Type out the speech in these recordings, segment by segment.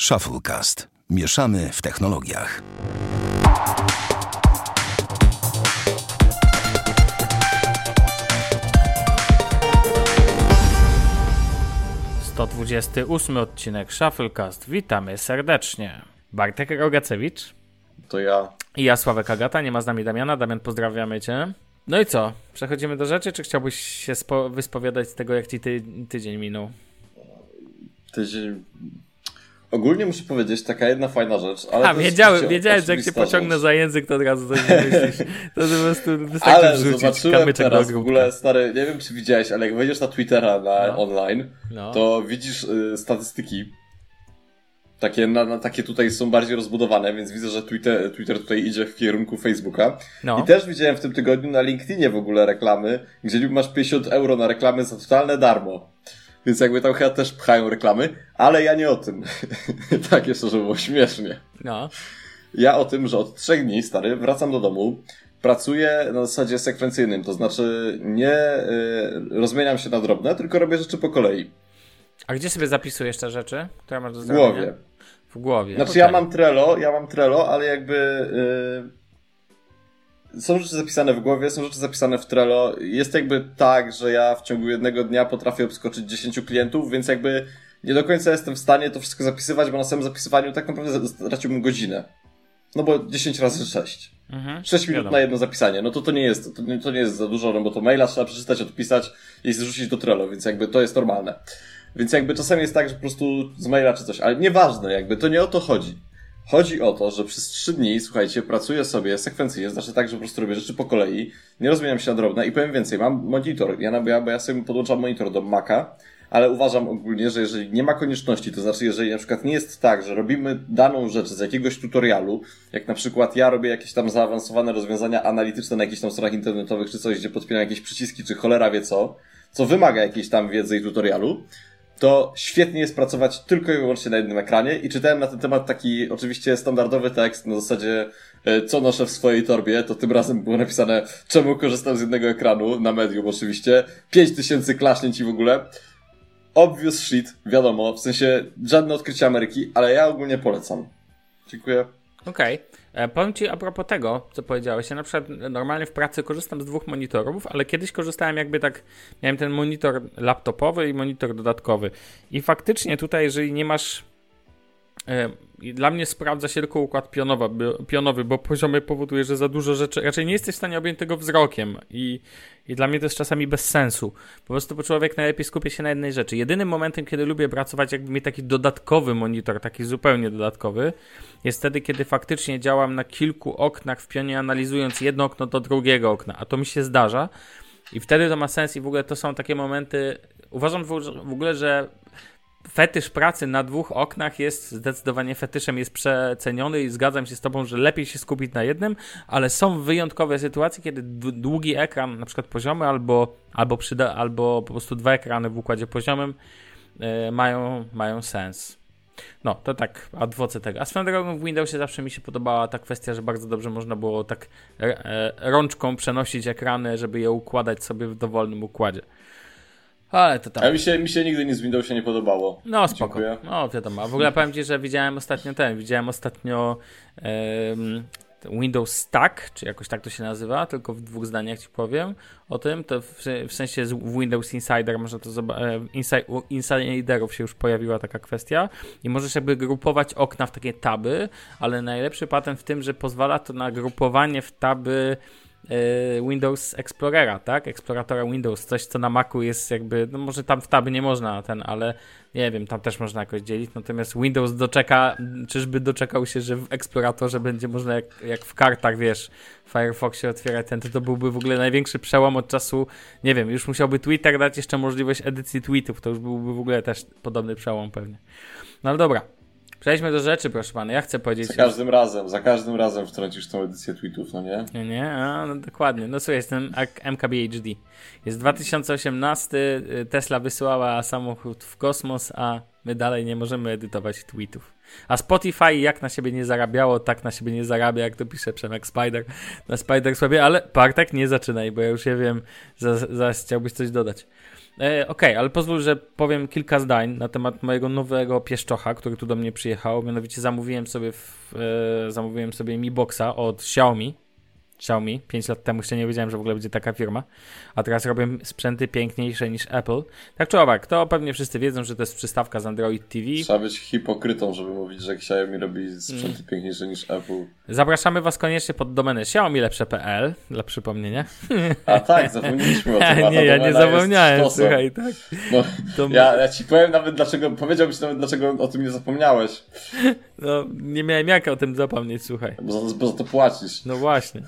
Shufflecast. Mieszamy w technologiach. To 28 odcinek Shufflecast. Witamy serdecznie. Bartek Rogacewicz. To ja. I ja, Sławek Agata. Nie ma z nami Damiana. Damian, pozdrawiamy cię. No i co? Przechodzimy do rzeczy, czy chciałbyś się wyspowiadać z tego, jak ci ty tydzień minął? Tydzień Ogólnie muszę powiedzieć, taka jedna fajna rzecz, ale. A, wiedziałem, wiedziałem że jak się pociągnę rzecz. za język, to od razu coś myślisz. To po prostu wystarczy ale wrzucić zobaczyłem teraz w ogóle, stary, nie wiem czy widziałeś, ale jak wejdziesz na Twittera na no. online, no. to widzisz y, statystyki. Takie, na, na, takie tutaj są bardziej rozbudowane, więc widzę, że Twitter, Twitter tutaj idzie w kierunku Facebooka. No. I też widziałem w tym tygodniu na LinkedInie w ogóle reklamy, gdzie masz 50 euro na reklamy za totalne darmo. Więc jakby tam chyba też pchają reklamy, ale ja nie o tym. tak jeszcze, żeby było śmiesznie. No. Ja o tym, że od trzech dni, stary, wracam do domu, pracuję na zasadzie sekwencyjnym, to znaczy nie y, rozmieniam się na drobne, tylko robię rzeczy po kolei. A gdzie sobie zapisujesz te rzeczy, które masz do W głowie. W głowie. Znaczy okay. ja mam Trello, ja mam Trello, ale jakby... Y, są rzeczy zapisane w głowie, są rzeczy zapisane w Trello. Jest jakby tak, że ja w ciągu jednego dnia potrafię obskoczyć 10 klientów, więc jakby nie do końca jestem w stanie to wszystko zapisywać, bo na samym zapisywaniu tak naprawdę straciłbym godzinę. No bo 10 razy 6. Mhm, 6 minut wiadomo. na jedno zapisanie. No to to nie jest, to nie, to nie jest za dużo, no bo to maila trzeba przeczytać, odpisać i zrzucić do Trello, więc jakby to jest normalne. Więc jakby czasami jest tak, że po prostu z maila czy coś, ale nieważne, jakby to nie o to chodzi. Chodzi o to, że przez trzy dni, słuchajcie, pracuję sobie sekwencyjnie, znaczy tak, że po prostu robię rzeczy po kolei, nie rozmieniam się na drobne i powiem więcej, mam monitor, ja, ja, bo ja sobie podłączam monitor do Maca, ale uważam ogólnie, że jeżeli nie ma konieczności, to znaczy jeżeli na przykład nie jest tak, że robimy daną rzecz z jakiegoś tutorialu, jak na przykład ja robię jakieś tam zaawansowane rozwiązania analityczne na jakichś tam stronach internetowych czy coś, gdzie podpinam jakieś przyciski, czy cholera wie co, co wymaga jakiejś tam wiedzy i tutorialu, to świetnie jest pracować tylko i wyłącznie na jednym ekranie i czytałem na ten temat taki oczywiście standardowy tekst na zasadzie e, co noszę w swojej torbie, to tym razem było napisane czemu korzystam z jednego ekranu, na medium oczywiście, 5000 klaśnięć i w ogóle. Obvious shit, wiadomo, w sensie żadne odkrycie Ameryki, ale ja ogólnie polecam. Dziękuję. Okej. Okay. E, powiem Ci a propos tego, co powiedziałeś. Ja na przykład normalnie w pracy korzystam z dwóch monitorów, ale kiedyś korzystałem jakby tak, miałem ten monitor laptopowy i monitor dodatkowy. I faktycznie tutaj, jeżeli nie masz e, dla mnie sprawdza się tylko układ pionowy, bo poziomy powoduje, że za dużo rzeczy, raczej nie jesteś w stanie objąć tego wzrokiem i, i dla mnie to jest czasami bez sensu. Po prostu człowiek najlepiej skupia się na jednej rzeczy. Jedynym momentem, kiedy lubię pracować, jakby mieć taki dodatkowy monitor, taki zupełnie dodatkowy, jest wtedy, kiedy faktycznie działam na kilku oknach w pionie, analizując jedno okno do drugiego okna, a to mi się zdarza. I wtedy to ma sens i w ogóle to są takie momenty. Uważam w ogóle, że fetysz pracy na dwóch oknach jest zdecydowanie fetyszem, jest przeceniony i zgadzam się z Tobą, że lepiej się skupić na jednym, ale są wyjątkowe sytuacje, kiedy długi ekran, na przykład poziomy, albo, albo, przyda, albo po prostu dwa ekrany w układzie poziomym yy, mają, mają sens. No, to tak, adwoce tego. A swoją drogą w Windowsie zawsze mi się podobała ta kwestia, że bardzo dobrze można było tak e, rączką przenosić ekrany, żeby je układać sobie w dowolnym układzie. Ale to tam. A mi się, mi się nigdy nic w Windowsie nie podobało. No spoko. Dziękuję. No wiadomo. A w ogóle powiem Ci, że widziałem ostatnio ten, widziałem ostatnio um, Windows Stack, czy jakoś tak to się nazywa, tylko w dwóch zdaniach Ci powiem o tym. To w, w sensie w Windows Insider można to zobaczyć. U Insiderów się już pojawiła taka kwestia i możesz jakby grupować okna w takie taby, ale najlepszy patent w tym, że pozwala to na grupowanie w taby Windows Explorera, tak? Exploratora Windows, coś co na Macu jest jakby, no może tam w taby nie można ten, ale nie wiem, tam też można jakoś dzielić, natomiast Windows doczeka, czyżby doczekał się, że w Exploratorze będzie można jak, jak w kartach, wiesz, w Firefoxie otwierać ten, to to byłby w ogóle największy przełom od czasu, nie wiem, już musiałby Twitter dać jeszcze możliwość edycji tweetów, to już byłby w ogóle też podobny przełom pewnie. No ale dobra, Przejdźmy do rzeczy, proszę pana. Ja chcę powiedzieć. Za każdym razem, za każdym razem wtrącisz tą edycję tweetów, no nie? Nie, nie, a, no dokładnie. No słuchaj, jestem MKBHD. Jest 2018, y, Tesla wysyłała samochód w kosmos, a my dalej nie możemy edytować tweetów. A Spotify jak na siebie nie zarabiało, tak na siebie nie zarabia, jak to pisze Przemek Spider na Spider sobie, ale Partek nie zaczynaj, bo ja już je wiem, zaraz chciałbyś coś dodać. E, Okej, okay, ale pozwól, że powiem kilka zdań na temat mojego nowego pieszczocha, który tu do mnie przyjechał. Mianowicie zamówiłem sobie, w, e, zamówiłem sobie Mi Boxa od Xiaomi. Xiaomi. 5 lat temu jeszcze nie wiedziałem, że w ogóle będzie taka firma. A teraz robię sprzęty piękniejsze niż Apple. Tak czy owak, to pewnie wszyscy wiedzą, że to jest przystawka z Android TV. Trzeba być hipokrytą, żeby mówić, że Xiaomi robi sprzęty mm. piękniejsze niż Apple. Zapraszamy Was koniecznie pod domenę xiaomilepsze.pl dla przypomnienia. A tak, zapomnieliśmy o tym. nie, ja nie zapomniałem, słuchaj, tak. No, to... ja, ja ci powiem nawet dlaczego, powiedziałbym ci nawet dlaczego o tym nie zapomniałeś. No, nie miałem jak o tym zapomnieć, słuchaj. Bo, bo za to płacisz. No właśnie.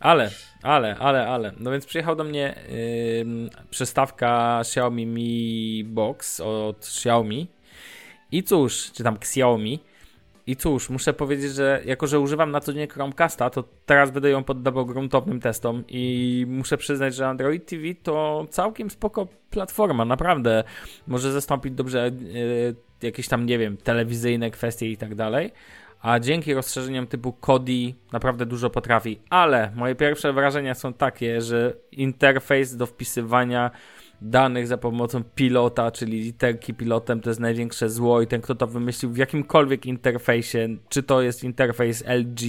Ale, ale, ale, ale. No więc przyjechał do mnie yy, przystawka Xiaomi Mi Box od Xiaomi. I cóż, czy tam Xiaomi. I cóż, muszę powiedzieć, że jako, że używam na co dzień Chromecasta, to teraz będę ją poddawał gruntownym testom i muszę przyznać, że Android TV to całkiem spoko platforma, naprawdę. Może zastąpić dobrze yy, jakieś tam, nie wiem, telewizyjne kwestie i tak dalej, a dzięki rozszerzeniom typu Kodi naprawdę dużo potrafi. Ale moje pierwsze wrażenia są takie, że interfejs do wpisywania danych za pomocą pilota, czyli literki pilotem, to jest największe zło i ten, kto to wymyślił w jakimkolwiek interfejsie, czy to jest interfejs LG,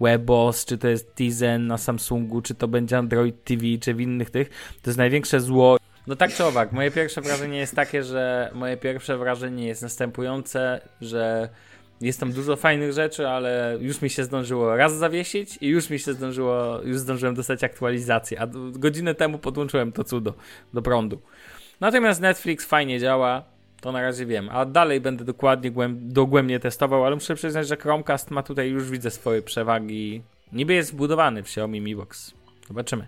WebOS, czy to jest Tizen na Samsungu, czy to będzie Android TV, czy w innych tych, to jest największe zło. No tak czy owak, moje pierwsze wrażenie jest takie, że moje pierwsze wrażenie jest następujące, że jest tam dużo fajnych rzeczy, ale już mi się zdążyło raz zawiesić i już mi się zdążyło, już zdążyłem dostać aktualizację, a godzinę temu podłączyłem to cudo do prądu. Natomiast Netflix fajnie działa, to na razie wiem, a dalej będę dokładnie dogłębnie testował, ale muszę przyznać, że Chromecast ma tutaj już widzę swoje przewagi. Niby jest wbudowany w Xiaomi Mi Box. Zobaczymy.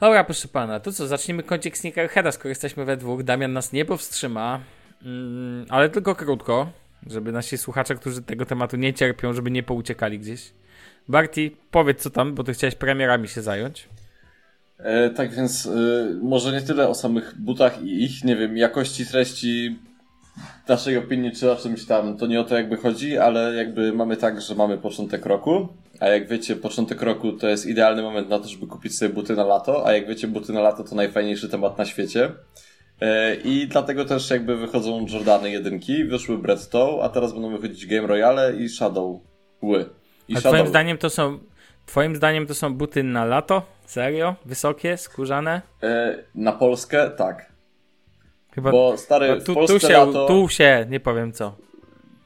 Dobra, proszę pana, to co, zacznijmy kącik Sneakerheada, skoro jesteśmy we dwóch. Damian nas nie powstrzyma, mm, ale tylko krótko żeby nasi słuchacze, którzy tego tematu nie cierpią, żeby nie pouciekali gdzieś. Barty, powiedz co tam, bo ty chciałeś premierami się zająć. E, tak więc e, może nie tyle o samych butach i ich, nie wiem, jakości treści naszej opinii, czy o czymś tam, to nie o to jakby chodzi, ale jakby mamy tak, że mamy początek roku, a jak wiecie, początek roku to jest idealny moment na to, żeby kupić sobie buty na lato, a jak wiecie, buty na lato to najfajniejszy temat na świecie. E, I dlatego też jakby wychodzą Jordany jedynki, wyszły Bredstow, a teraz będą wychodzić Game Royale i Shadow Ły. I a Shadow... twoim zdaniem to są Twoim zdaniem to są buty na lato? Serio? Wysokie, skórzane? E, na Polskę tak. Chyba, Bo stary, tu, w Polsce tu się, lato... Tu się, nie powiem co.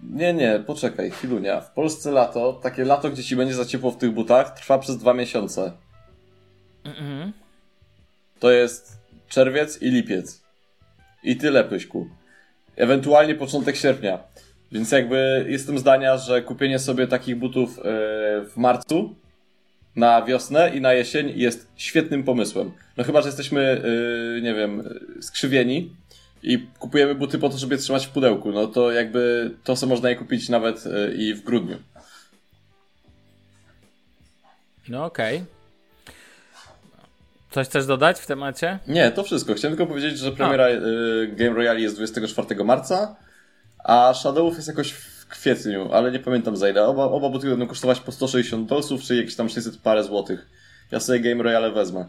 Nie, nie, poczekaj, chwilunia. W Polsce lato, takie lato, gdzie ci będzie za ciepło w tych butach, trwa przez dwa miesiące. Mhm. To jest czerwiec i lipiec. I tyle, Pyśku. Ewentualnie początek sierpnia. Więc jakby jestem zdania, że kupienie sobie takich butów e, w marcu na wiosnę i na jesień jest świetnym pomysłem. No chyba, że jesteśmy, e, nie wiem, skrzywieni i kupujemy buty po to, żeby je trzymać w pudełku. No to jakby to, co można je kupić nawet e, i w grudniu. No okej. Okay. Coś chcesz dodać w temacie? Nie, to wszystko. Chciałem tylko powiedzieć, że premiera y, Game Royale jest 24 marca, a Shadowów jest jakoś w kwietniu, ale nie pamiętam za ile. Oba, oba buty będą kosztować po 160 dolców, czyli jakieś tam 600 parę złotych. Ja sobie Game Royale wezmę.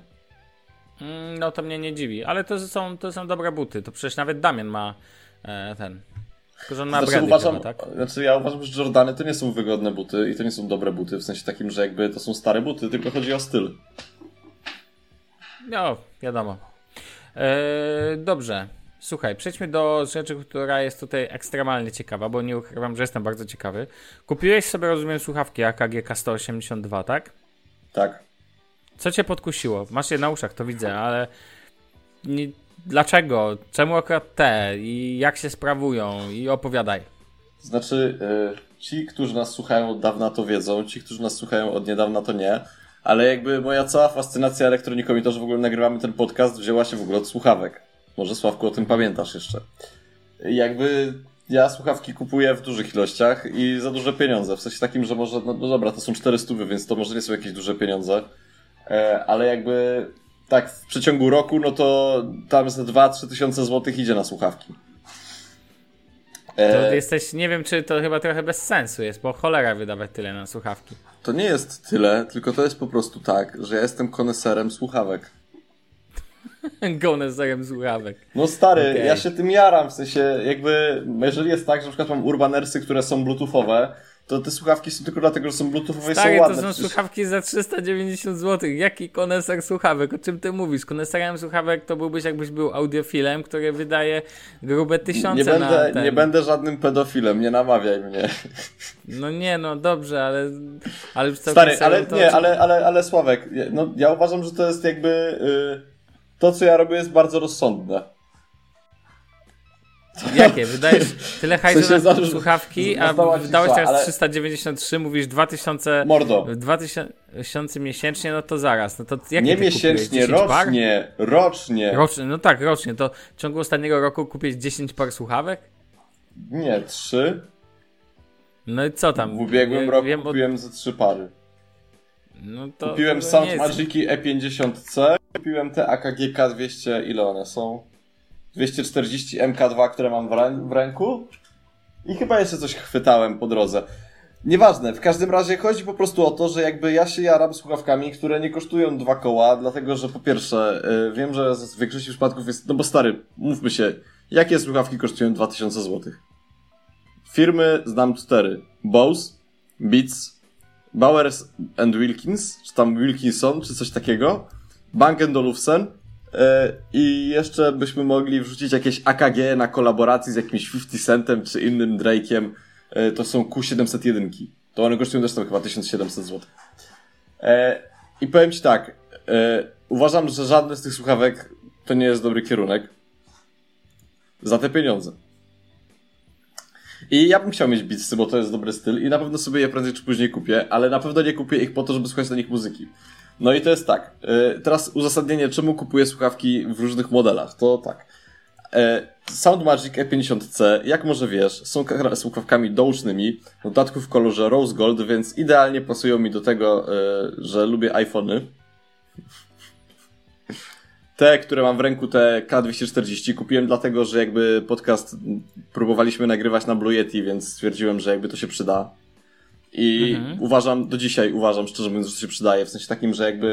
Mm, no to mnie nie dziwi, ale to są, to są dobre buty. To przecież nawet Damian ma e, ten. Tylko, że on ma znaczy, uważam, chyba, tak? Znaczy ja uważam, że Jordany to nie są wygodne buty i to nie są dobre buty, w sensie takim, że jakby to są stare buty, tylko chodzi o styl. No, wiadomo. Eee, dobrze. Słuchaj, przejdźmy do rzeczy, która jest tutaj ekstremalnie ciekawa, bo nie ukrywam, że jestem bardzo ciekawy. Kupiłeś sobie, rozumiem, słuchawki AKG K182, tak? Tak. Co cię podkusiło? Masz je na uszach, to widzę, ale nie... dlaczego? Czemu akurat te? I jak się sprawują? I opowiadaj. Znaczy, yy, ci, którzy nas słuchają od dawna to wiedzą, ci, którzy nas słuchają od niedawna to nie ale jakby moja cała fascynacja elektroniką i to, że w ogóle nagrywamy ten podcast wzięła się w ogóle od słuchawek. Może Sławku o tym pamiętasz jeszcze. Jakby ja słuchawki kupuję w dużych ilościach i za duże pieniądze. W sensie takim, że może, no, no dobra, to są 400, więc to może nie są jakieś duże pieniądze, e, ale jakby tak w przeciągu roku, no to tam z 2-3 tysiące złotych idzie na słuchawki. E... To jesteś, nie wiem, czy to chyba trochę bez sensu jest, bo cholera wydawać tyle na słuchawki. To nie jest tyle, tylko to jest po prostu tak, że ja jestem koneserem słuchawek. Koneserem słuchawek. No stary, Okay. ja się tym jaram, w sensie jakby, jeżeli jest tak, że na przykład mam urbanersy, które są bluetoothowe, to te słuchawki są tylko dlatego, że są bluetoothowe i Stary, są to ładne. są Przecież- słuchawki za 390 zł. Jaki koneser słuchawek? O czym ty mówisz? Koneserem słuchawek to byłbyś jakbyś był audiofilem, który wydaje grube tysiące Nie na będę, ten... nie będę żadnym pedofilem, nie namawiaj mnie. No nie, no dobrze, ale... ale Stary, ale to- nie, ale, ale, ale Sławek, no ja uważam, że to jest jakby, y, to co ja robię jest bardzo rozsądne. Jakie? Wydajesz tyle hajsu na słuchawki, a wydałeś teraz ale- 393, mówisz 2000... Mordo. 2000 miesięcznie, no to zaraz. No to jakie Nie miesięcznie, 10 par? rocznie, rocznie. Rocznie, no tak, rocznie. To w ciągu ostatniego roku kupiłeś 10 par słuchawek? Nie, trzy. No i co tam? W ubiegłym roku wiem kupiłem ze trzy pary. No to, Kupiłem to Sound Magiki E50C, kupiłem te AKG K200, ile one są? 240 MK2, które mam w, rę- w ręku. I chyba jeszcze coś chwytałem po drodze. Nieważne, w każdym razie chodzi po prostu o to, że jakby ja się jaram słuchawkami, które nie kosztują dwa koła, dlatego że po pierwsze, y, wiem, że w większości przypadków jest, no bo stary, mówmy się, jakie słuchawki kosztują 2000 zł? Firmy znam cztery. Bose, Beats, Bowers and Wilkins, czy tam Wilkinson, czy coś takiego, Bang Olufsen i jeszcze byśmy mogli wrzucić jakieś AKG na kolaboracji z jakimś 50 Centem czy innym Drake'iem. E, to są Q701. To one kosztują też tam chyba 1700 zł. E, I powiem Ci tak, e, uważam, że żadne z tych słuchawek to nie jest dobry kierunek za te pieniądze. I ja bym chciał mieć Beatsy, bo to jest dobry styl i na pewno sobie je prędzej czy później kupię, ale na pewno nie kupię ich po to, żeby słuchać na nich muzyki. No i to jest tak. y, Teraz uzasadnienie, czemu kupuję słuchawki w różnych modelach. To tak. E, Sound Magic E50C, jak może wiesz, są ka- słuchawkami doucznymi, w dodatku w kolorze rose gold, więc idealnie pasują mi do tego, e, że lubię iPhony. Te, które mam w ręku, te K240, kupiłem dlatego, że jakby podcast próbowaliśmy nagrywać na Blue Yeti, więc stwierdziłem, że jakby to się przyda. I uważam, do dzisiaj uważam, szczerze mówiąc, że się przydaje, w sensie takim, że jakby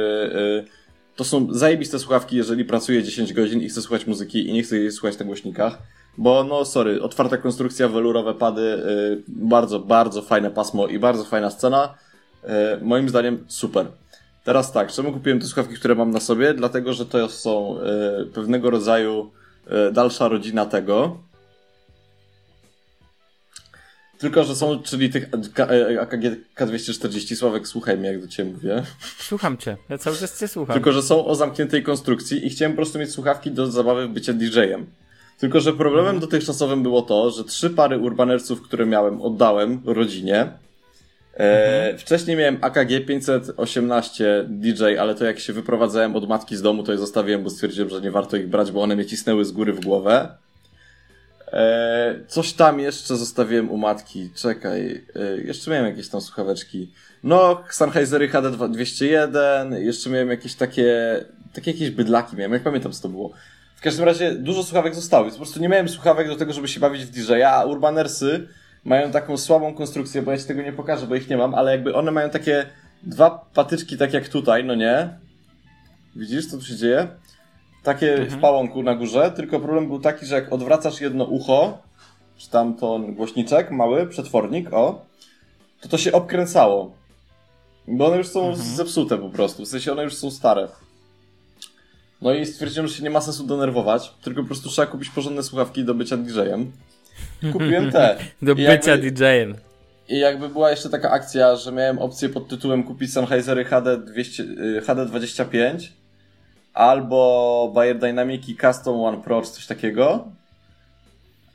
y, to są zajebiste słuchawki, jeżeli pracuję 10 godzin i chcę słuchać muzyki i nie chcę jej słuchać na głośnikach. Bo no sorry, otwarta konstrukcja, welurowe pady, y, bardzo, bardzo fajne pasmo i bardzo fajna scena. Y, moim zdaniem super. Teraz tak, czemu kupiłem te słuchawki, które mam na sobie? Dlatego, że to są y, pewnego rodzaju y, dalsza rodzina tego. Tylko, że są, czyli tych e, AKG K240, Sławek, słuchaj mnie, jak do Ciebie mówię. Słucham cię. Ja cały czas cię słucham. Tylko, że są o zamkniętej konstrukcji i chciałem po prostu mieć słuchawki do zabawy w bycie DJ-em. Tylko, że problemem dotychczasowym było to, że trzy pary urbanerców, które miałem, oddałem rodzinie. E, Wcześniej miałem AKG 518 DJ, ale to jak się wyprowadzałem od matki z domu, to je zostawiłem, bo stwierdziłem, że nie warto ich brać, bo one mnie cisnęły z góry w głowę. E, coś tam jeszcze zostawiłem u matki. Czekaj, e, jeszcze miałem jakieś tam słuchaweczki. No, Sennheisery HD201, jeszcze miałem jakieś takie, takie jakieś bydlaki miałem, jak pamiętam co to było. W każdym razie dużo słuchawek zostało, więc po prostu nie miałem słuchawek do tego, żeby się bawić w DJ-a, a Urbanersy mają taką słabą konstrukcję, bo ja ci tego nie pokażę, bo ich nie mam, ale jakby one mają takie dwa patyczki, tak jak tutaj, no nie? Widzisz, co tu się dzieje? Takie w pałąku na górze, tylko problem był taki, że jak odwracasz jedno ucho, czy tam ten głośniczek mały, przetwornik, o, to to się obkręcało. Bo one już są zepsute po prostu, w sensie one już są stare. No i stwierdziłem, że się nie ma sensu denerwować, tylko po prostu trzeba kupić porządne słuchawki do bycia DJ-em. Kupiłem te. Do I bycia jakby- DJ-em. I jakby była jeszcze taka akcja, że miałem opcję pod tytułem kupić Sennheisery HD, 200, y, HD25 albo Bayer Dynamic Custom One Pro czy coś takiego.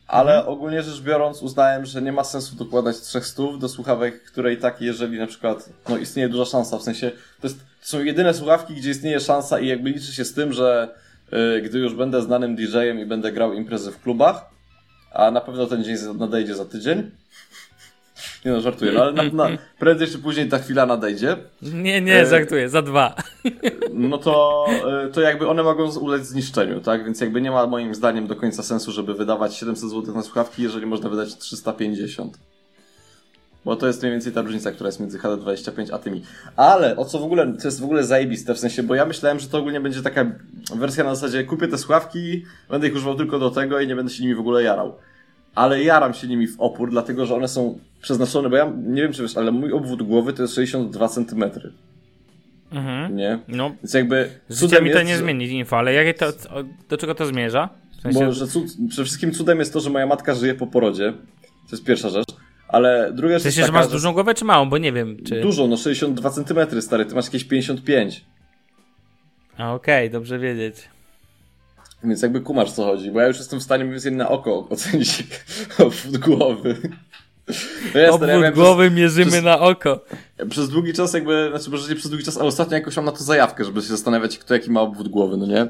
Ale ogólnie rzecz biorąc uznałem, że nie ma sensu dokładać trzech stów do słuchawek, które i tak jeżeli na przykład no istnieje duża szansa, w sensie to, jest, to są jedyne słuchawki, gdzie istnieje szansa i jakby liczy się z tym, że y, gdy już będę znanym DJ-em i będę grał imprezy w klubach, a na pewno ten dzień nadejdzie za tydzień, nie no, żartuję, no, ale na, na, prędzej czy później ta chwila nadejdzie, Nie, nie, E, żartuję, za dwa. no to, y, to jakby one mogą ulec zniszczeniu, tak? Więc jakby nie ma moim zdaniem do końca sensu, żeby wydawać 700 zł na słuchawki, jeżeli można wydać 350. Bo to jest mniej więcej ta różnica, która jest między HD25 a tymi. Ale o co w ogóle, to jest w ogóle zajebiste, w sensie, bo ja myślałem, że to ogólnie będzie taka wersja na zasadzie kupię te sławki, będę ich używał tylko do tego i nie będę się nimi w ogóle jarał. Ale jaram się nimi w opór, dlatego że one są przeznaczone, bo ja nie wiem czy wiesz, ale mój obwód głowy to jest 62 cm. Mhm. Nie? No, Więc jakby. życie mi to jest, nie że- zmieni info, ale jakie to, do czego to zmierza? W sensie, Bo że cud, przede wszystkim cudem jest to, że moja matka żyje po porodzie. To jest pierwsza rzecz. Ale druga rzecz jest że taka, masz dużą głowę czy małą, bo nie wiem, czy... Dużo, no 62 cm stary, ty masz jakieś 55. A okej, dobrze wiedzieć. Więc jakby kumasz co chodzi, bo ja już jestem w stanie mniej więcej na oko ocenić obwód głowy. No ja, ja Obwód miałem głowy mierzymy przez- na oko. Przez, przez długi czas jakby, znaczy może nie przez długi czas, ale ostatnio jakoś mam na to zajawkę, żeby się zastanawiać, kto jaki ma obwód głowy, no nie?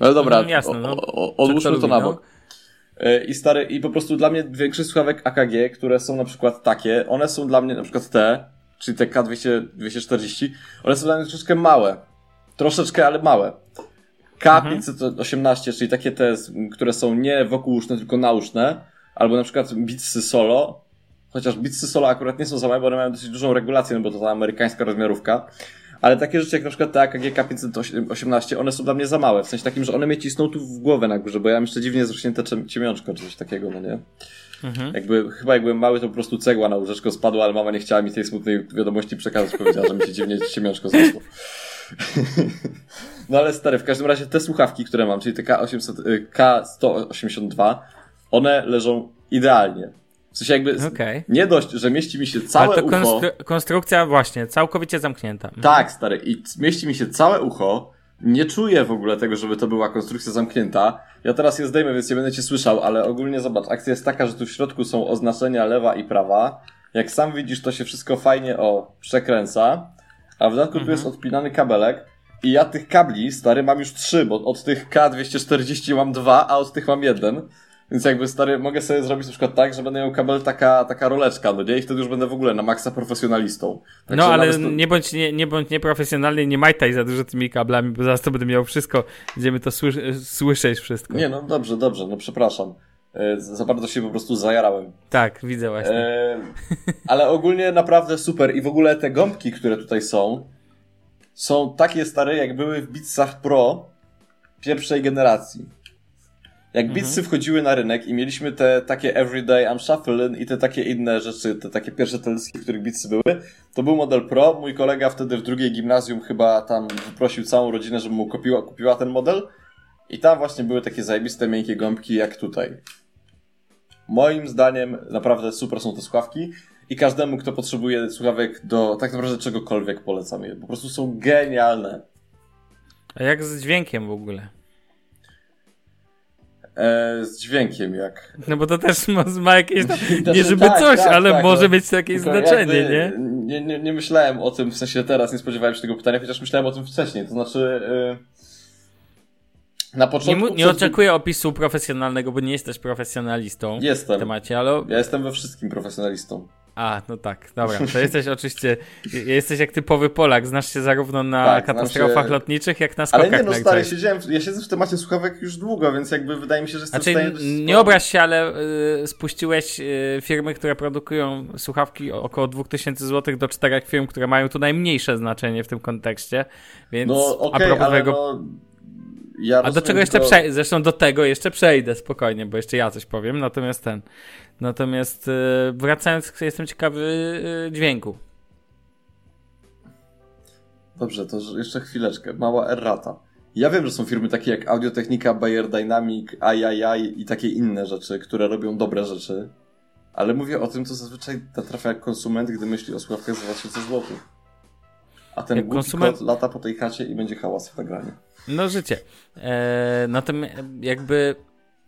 No ale dobra, Mhm, jasne, no. o, o, odłóżmy to lubi, na no. bok. E, I stary, i po prostu dla mnie większość słuchawek AKG, które są na przykład takie, one są dla mnie na przykład te, czyli te K240, one są dla mnie troszeczkę małe. Troszeczkę, ale małe. K518, czyli takie te, które są nie wokółuszne, tylko nauszne, albo na przykład Beatsy Solo, chociaż Beatsy Solo akurat nie są za małe, bo one mają dosyć dużą regulację, no bo to ta amerykańska rozmiarówka. Ale takie rzeczy jak na przykład te AKG K518, one są dla mnie za małe. W sensie takim, że one mnie cisną tu w głowę na górze, bo ja mam jeszcze dziwnie zrośnięte cie- ciemiączko czy coś takiego, no nie? Mhm. Jakby, chyba jak byłem mały, to po prostu cegła na łóżeczko spadła, ale mama nie chciała mi tej smutnej wiadomości przekazać. Powiedziała, że mi się dziwnie ciemiączko zrosło. No ale stary, w każdym razie te słuchawki, które mam, czyli te K800, y, K182, one leżą idealnie. W sensie jakby, Okej. nie dość, że mieści mi się Ale całe to ucho. konstru- konstrukcja właśnie, całkowicie zamknięta. Mhm. Tak, stary, i mieści mi się całe ucho. Nie czuję w ogóle tego, żeby to była konstrukcja zamknięta. Ja teraz je zdejmę, więc nie będę cię słyszał, ale ogólnie zobacz, akcja jest taka, że tu w środku są oznaczenia lewa i prawa. Jak sam widzisz, to się wszystko fajnie o przekręca. A w dodatku tu jest odpinany kabelek. I ja tych kabli, stary, mam już trzy, bo od tych K240 mam dwa, a od tych mam jeden. Więc jakby stary, mogę sobie zrobić na przykład tak, że będę miał kabel taka, taka roleczka, no nie? I wtedy już będę w ogóle na maksa profesjonalistą. No Także ale to- nie bądź, nie, nie bądź nieprofesjonalny, nie majtaj za dużo tymi kablami, bo zaraz to będę miał wszystko, będziemy to słysz- słyszeć wszystko. Nie, no dobrze, dobrze, no przepraszam. E, Za bardzo się po prostu zajarałem. Tak, widzę właśnie. E, ale ogólnie naprawdę super. I w ogóle te gąbki, które tutaj są, są takie stare, jak były w Beatsach Pro pierwszej generacji. Jak Beatsy wchodziły na rynek i mieliśmy te takie Everyday I'm Shuffling i te takie inne rzeczy, te takie pierwsze teledyski, w których Beatsy były, to był model Pro. Mój kolega wtedy w drugiej gimnazjum chyba tam wyprosił całą rodzinę, żeby mu kupiła, kupiła ten model. I tam właśnie były takie zajebiste, miękkie gąbki jak tutaj. Moim zdaniem naprawdę super są te słuchawki i każdemu, kto potrzebuje słuchawek do tak naprawdę czegokolwiek polecam je. Po prostu są genialne. A jak z dźwiękiem w ogóle? E, z dźwiękiem jak. No bo to też ma, ma jakieś, tam, nie Znaczy, żeby tak, coś, tak, ale tak, może no. mieć jakieś Tylko znaczenie, jakby nie? Nie, nie? Nie myślałem o tym, w sensie teraz nie spodziewałem się tego pytania, chociaż myślałem o tym wcześniej. To znaczy. e, na Nie, początku. nie przez- oczekuję opisu profesjonalnego, bo nie jesteś profesjonalistą w Jestem. temacie, ale... Ja jestem we wszystkim profesjonalistą. A, no tak, dobra, to jesteś oczywiście, jesteś jak typowy Polak, znasz się zarówno na Tak, katastrofach lotniczych, jak na skokach Ale nie, no stary, siedziałem, ja siedzę w temacie słuchawek już długo, więc jakby wydaje mi się, że jestem Znaczy, w stanie... nie obraź się, ale y, spuściłeś y, firmy, które produkują słuchawki około 2000 zł do czterech firm, które mają tu najmniejsze znaczenie w tym kontekście, więc No okej, a propos ale tego... no... Ja A do czego jeszcze tylko- przejdę? Zresztą do tego jeszcze przejdę spokojnie, bo jeszcze ja coś powiem. Natomiast ten. Natomiast y, wracając, jestem ciekawy y, dźwięku. Dobrze, to jeszcze chwileczkę. Mała errata. Ja wiem, że są firmy takie jak Audiotechnika, Bayer Dynamic, AI i takie inne rzeczy, które robią dobre rzeczy. Ale mówię o tym, co zazwyczaj natrafia jak konsument, gdy myśli o słuchawkach za 2000 zł. A ten Jak konsument- lata po tej chacie i będzie hałas w nagraniu. No życie. E, natomiast jakby.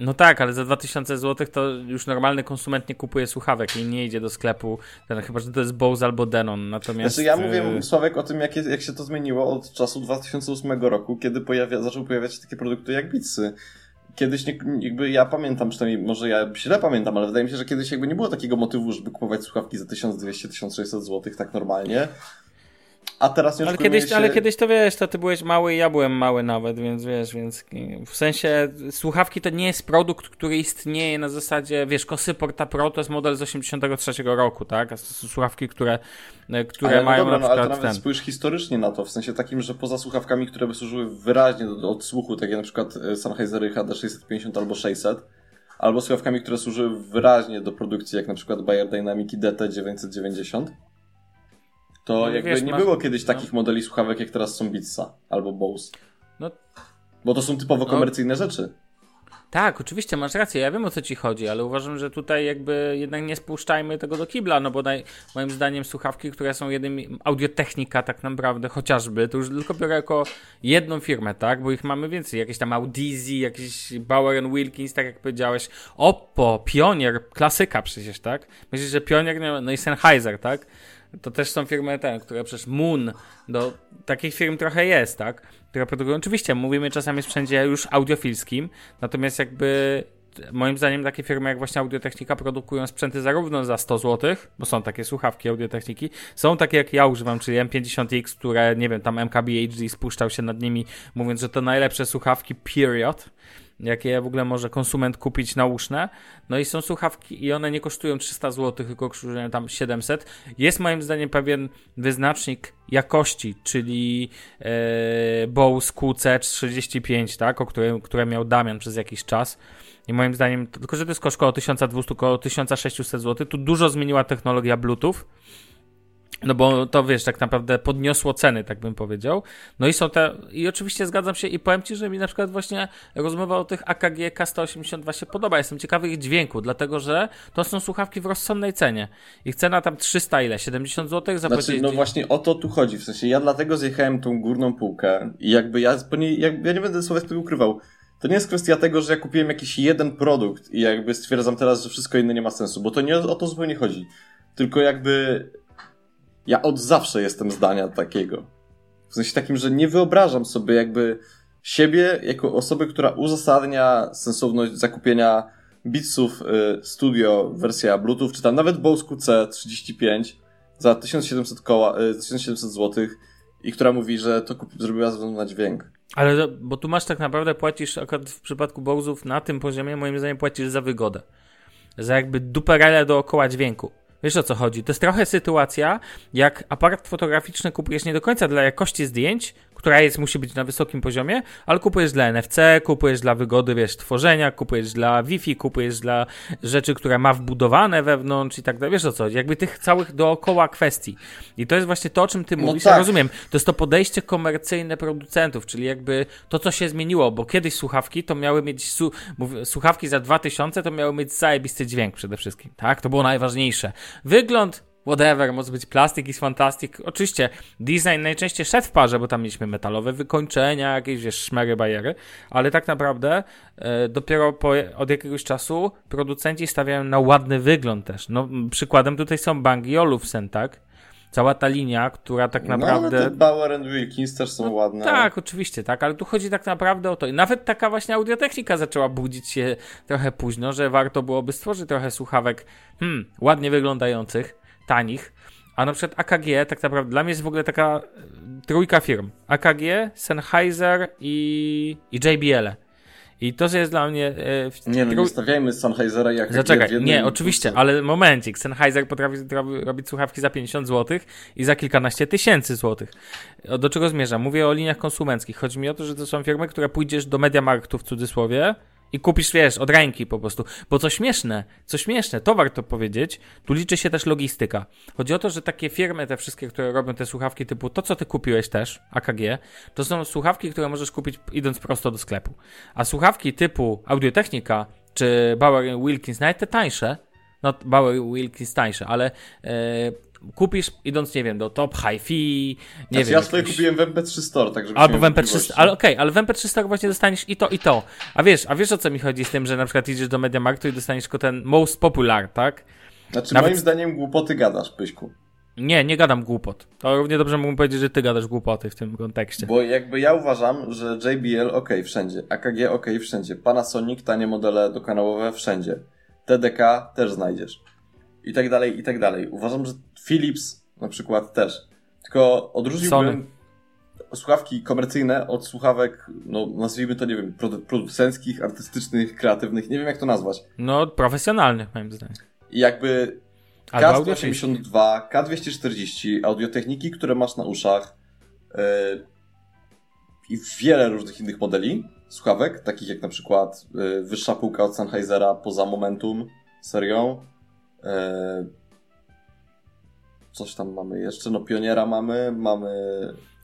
No tak, ale za 2000 zł to już normalny konsument nie kupuje słuchawek i nie idzie do sklepu, chyba że to jest Bose albo Denon. Natomiast. Znaczy ja mówię, Sławek, o tym, jak, je- jak się to zmieniło od czasu 2008 roku, kiedy pojawia, zaczął pojawiać się takie produkty jak Beatsy. Kiedyś, nie, jakby ja pamiętam, przynajmniej może ja źle pamiętam, ale wydaje mi się, że kiedyś jakby nie było takiego motywu, żeby kupować słuchawki za 1200-1600 zł tak normalnie. A teraz nie ale kiedyś, się... ale kiedyś to wiesz, to ty byłeś mały i ja byłem mały nawet, więc wiesz, więc w sensie słuchawki to nie jest produkt, który istnieje na zasadzie, wiesz, Kosy Porta Pro to jest model z 83 roku, tak? A to są słuchawki, które, e, które ale no mają dobra, na przykład no, ale to nawet ten... spójrz historycznie na to, w sensie takim, że poza słuchawkami, które by służyły wyraźnie do, do odsłuchu, takie na przykład e, Sennheisery HD 650 albo 600, albo słuchawkami, które służyły wyraźnie do produkcji, jak na przykład Bayer Dynamic DT 990, to No, jakby wiesz, nie masz- było kiedyś no. takich modeli słuchawek, jak teraz są Beatsa albo Bose. No Bo to są typowo No. komercyjne rzeczy. Tak, oczywiście, masz rację, ja wiem o co ci chodzi, ale uważam, że tutaj jakby jednak nie spuszczajmy tego do kibla, no bo naj, moim zdaniem słuchawki, które są jednym, audiotechnika tak naprawdę, chociażby, to już tylko biorę jako jedną firmę, tak, bo ich mamy więcej, jakieś tam Audizy, jakieś Bauer Wilkins, tak jak powiedziałeś, Oppo, Pionier, klasyka przecież, tak, myślisz, że Pionier, no i Sennheiser, tak, to też są firmy te, które przecież Moon, do takich firm trochę jest, tak? Które produkują. Oczywiście mówimy czasami sprzęcie już audiofilskim, natomiast jakby moim zdaniem takie firmy jak właśnie Audiotechnika produkują sprzęty zarówno za 100 zł, bo są takie słuchawki Audiotechniki, są takie jak ja używam, czyli M50X, które nie wiem, tam MKBHD spuszczał się nad nimi, mówiąc, że to najlepsze słuchawki period jakie w ogóle może konsument kupić nauszne. No i są słuchawki i one nie kosztują 300 zł, tylko kosztują tam 700. Jest moim zdaniem pewien wyznacznik jakości, czyli e, Bose QC35, tak, o którym, które miał Damian przez jakiś czas. I moim zdaniem, tylko że to jest koszt około 1200, około 1600 zł. Tu dużo zmieniła technologia Bluetooth. No bo to wiesz, tak naprawdę podniosło ceny, tak bym powiedział. No i są te, i oczywiście zgadzam się i powiem Ci, że mi na przykład właśnie rozmowa o tych AKG K182 się podoba. Jestem ciekawy ich dźwięku, dlatego że to są słuchawki w rozsądnej cenie. Ich cena tam 300 ile? 70 zł? Znaczy, no właśnie o to tu chodzi. W sensie ja dlatego zjechałem tą górną półkę i jakby ja, po niej, ja nie będę sobie tego ukrywał. To nie jest kwestia tego, że ja kupiłem jakiś jeden produkt i jakby stwierdzam teraz, że wszystko inne nie ma sensu, bo to nie o to zupełnie chodzi. Tylko jakby ja od zawsze jestem zdania takiego. W sensie takim, że nie wyobrażam sobie jakby siebie jako osoby, która uzasadnia sensowność zakupienia Beatsów y, Studio wersja Bluetooth, czy tam nawet Bose QC35 za 1700 koła, y, 1700 zł i która mówi, że to zrobiła ze na dźwięk. Ale, bo tu masz tak naprawdę, płacisz akurat w przypadku Bowsów na tym poziomie, moim zdaniem płacisz za wygodę. Za jakby duperele dookoła dźwięku. Wiesz o co chodzi? To jest trochę sytuacja, jak aparat fotograficzny kupujesz nie do końca dla jakości zdjęć, która jest, musi być na wysokim poziomie, ale kupujesz dla NFC, kupujesz dla wygody, wiesz, tworzenia, kupujesz dla Wi-Fi, kupujesz dla rzeczy, które ma wbudowane wewnątrz i tak dalej. Wiesz o co? Jakby tych całych dookoła kwestii. I to jest właśnie to, o czym ty No mówisz. tak. Ja rozumiem. To jest to podejście komercyjne producentów, czyli jakby to, co się zmieniło, bo kiedyś słuchawki to miały mieć, su słuchawki za 2000 to miały mieć zajebisty dźwięk przede wszystkim, tak? To było najważniejsze. Wygląd, whatever, może być plastik, jest fantastic. Oczywiście design najczęściej szedł w parze, bo tam mieliśmy metalowe wykończenia, jakieś, wiesz, szmery, bajery, ale tak naprawdę e, dopiero po, od jakiegoś czasu producenci stawiają na ładny wygląd też. No, przykładem tutaj są Bang i Olufsen, tak? Cała ta linia, która tak naprawdę... No ale te Bauer and Wilkins też są ładne. Tak, oczywiście, tak, ale tu chodzi tak naprawdę o to. I nawet taka właśnie audiotechnika zaczęła budzić się trochę późno, że warto byłoby stworzyć trochę słuchawek hmm, ładnie wyglądających, tanich. A na przykład AKG, tak naprawdę dla mnie jest w ogóle taka e, trójka firm. AKG, Sennheiser i, i JBL. I to jest dla mnie... E, w- Nie no, nie stawiajmy Sennheisera jak Zaczekaj, jednym nie, oczywiście, ale momencik. Sennheiser potrafi robi- robić słuchawki za 50 zł i za kilkanaście tysięcy złotych. O, Do czego zmierzam? Mówię o liniach konsumenckich. Chodzi mi o to, że to są firmy, które pójdziesz do Mediamarktu w cudzysłowie i kupisz, wiesz, od ręki po prostu. Bo co śmieszne, co śmieszne, to warto powiedzieć, tu liczy się też logistyka. Chodzi o to, że takie firmy, te wszystkie, które robią te słuchawki typu to, co ty kupiłeś też, AKG, to są słuchawki, które możesz kupić idąc prosto do sklepu. A słuchawki typu Audiotechnika czy Bauer Wilkins, nawet te tańsze, no Bauer Wilkins tańsze, ale e, kupisz idąc, nie wiem, do Top Hi-Fi, nie Znaczy, wiem. ja swoje kupiłem w MP3 Store, tak żeby Albo w MP3, ale okej, ale w MP3 Store właśnie dostaniesz i to, i to. A wiesz, a wiesz o co mi chodzi z tym, że na przykład idziesz do Mediamarktu i dostaniesz tylko ten most popular, tak? Znaczy, Nawet- moim zdaniem głupoty gadasz, Pyśku. Nie, nie gadam głupot. To równie dobrze mógłbym powiedzieć, że ty gadasz głupoty w tym kontekście. Bo jakby ja uważam, że JBL ok wszędzie, AKG ok wszędzie, Panasonic tanie modele dokanałowe wszędzie, TDK też znajdziesz. I tak dalej, i tak dalej. Uważam, że Philips na przykład też. Tylko odróżniłbym słuchawki komercyjne od słuchawek, no nazwijmy to, nie wiem, producenckich, artystycznych, kreatywnych, nie wiem jak to nazwać. No, profesjonalnych moim zdaniem. I jakby K182, K240, audiotechniki, które masz na uszach yy, i wiele różnych innych modeli słuchawek, takich jak na przykład yy, wyższa półka od Sennheisera poza Momentum serią, yy, coś tam mamy jeszcze, no Pioniera mamy, mamy...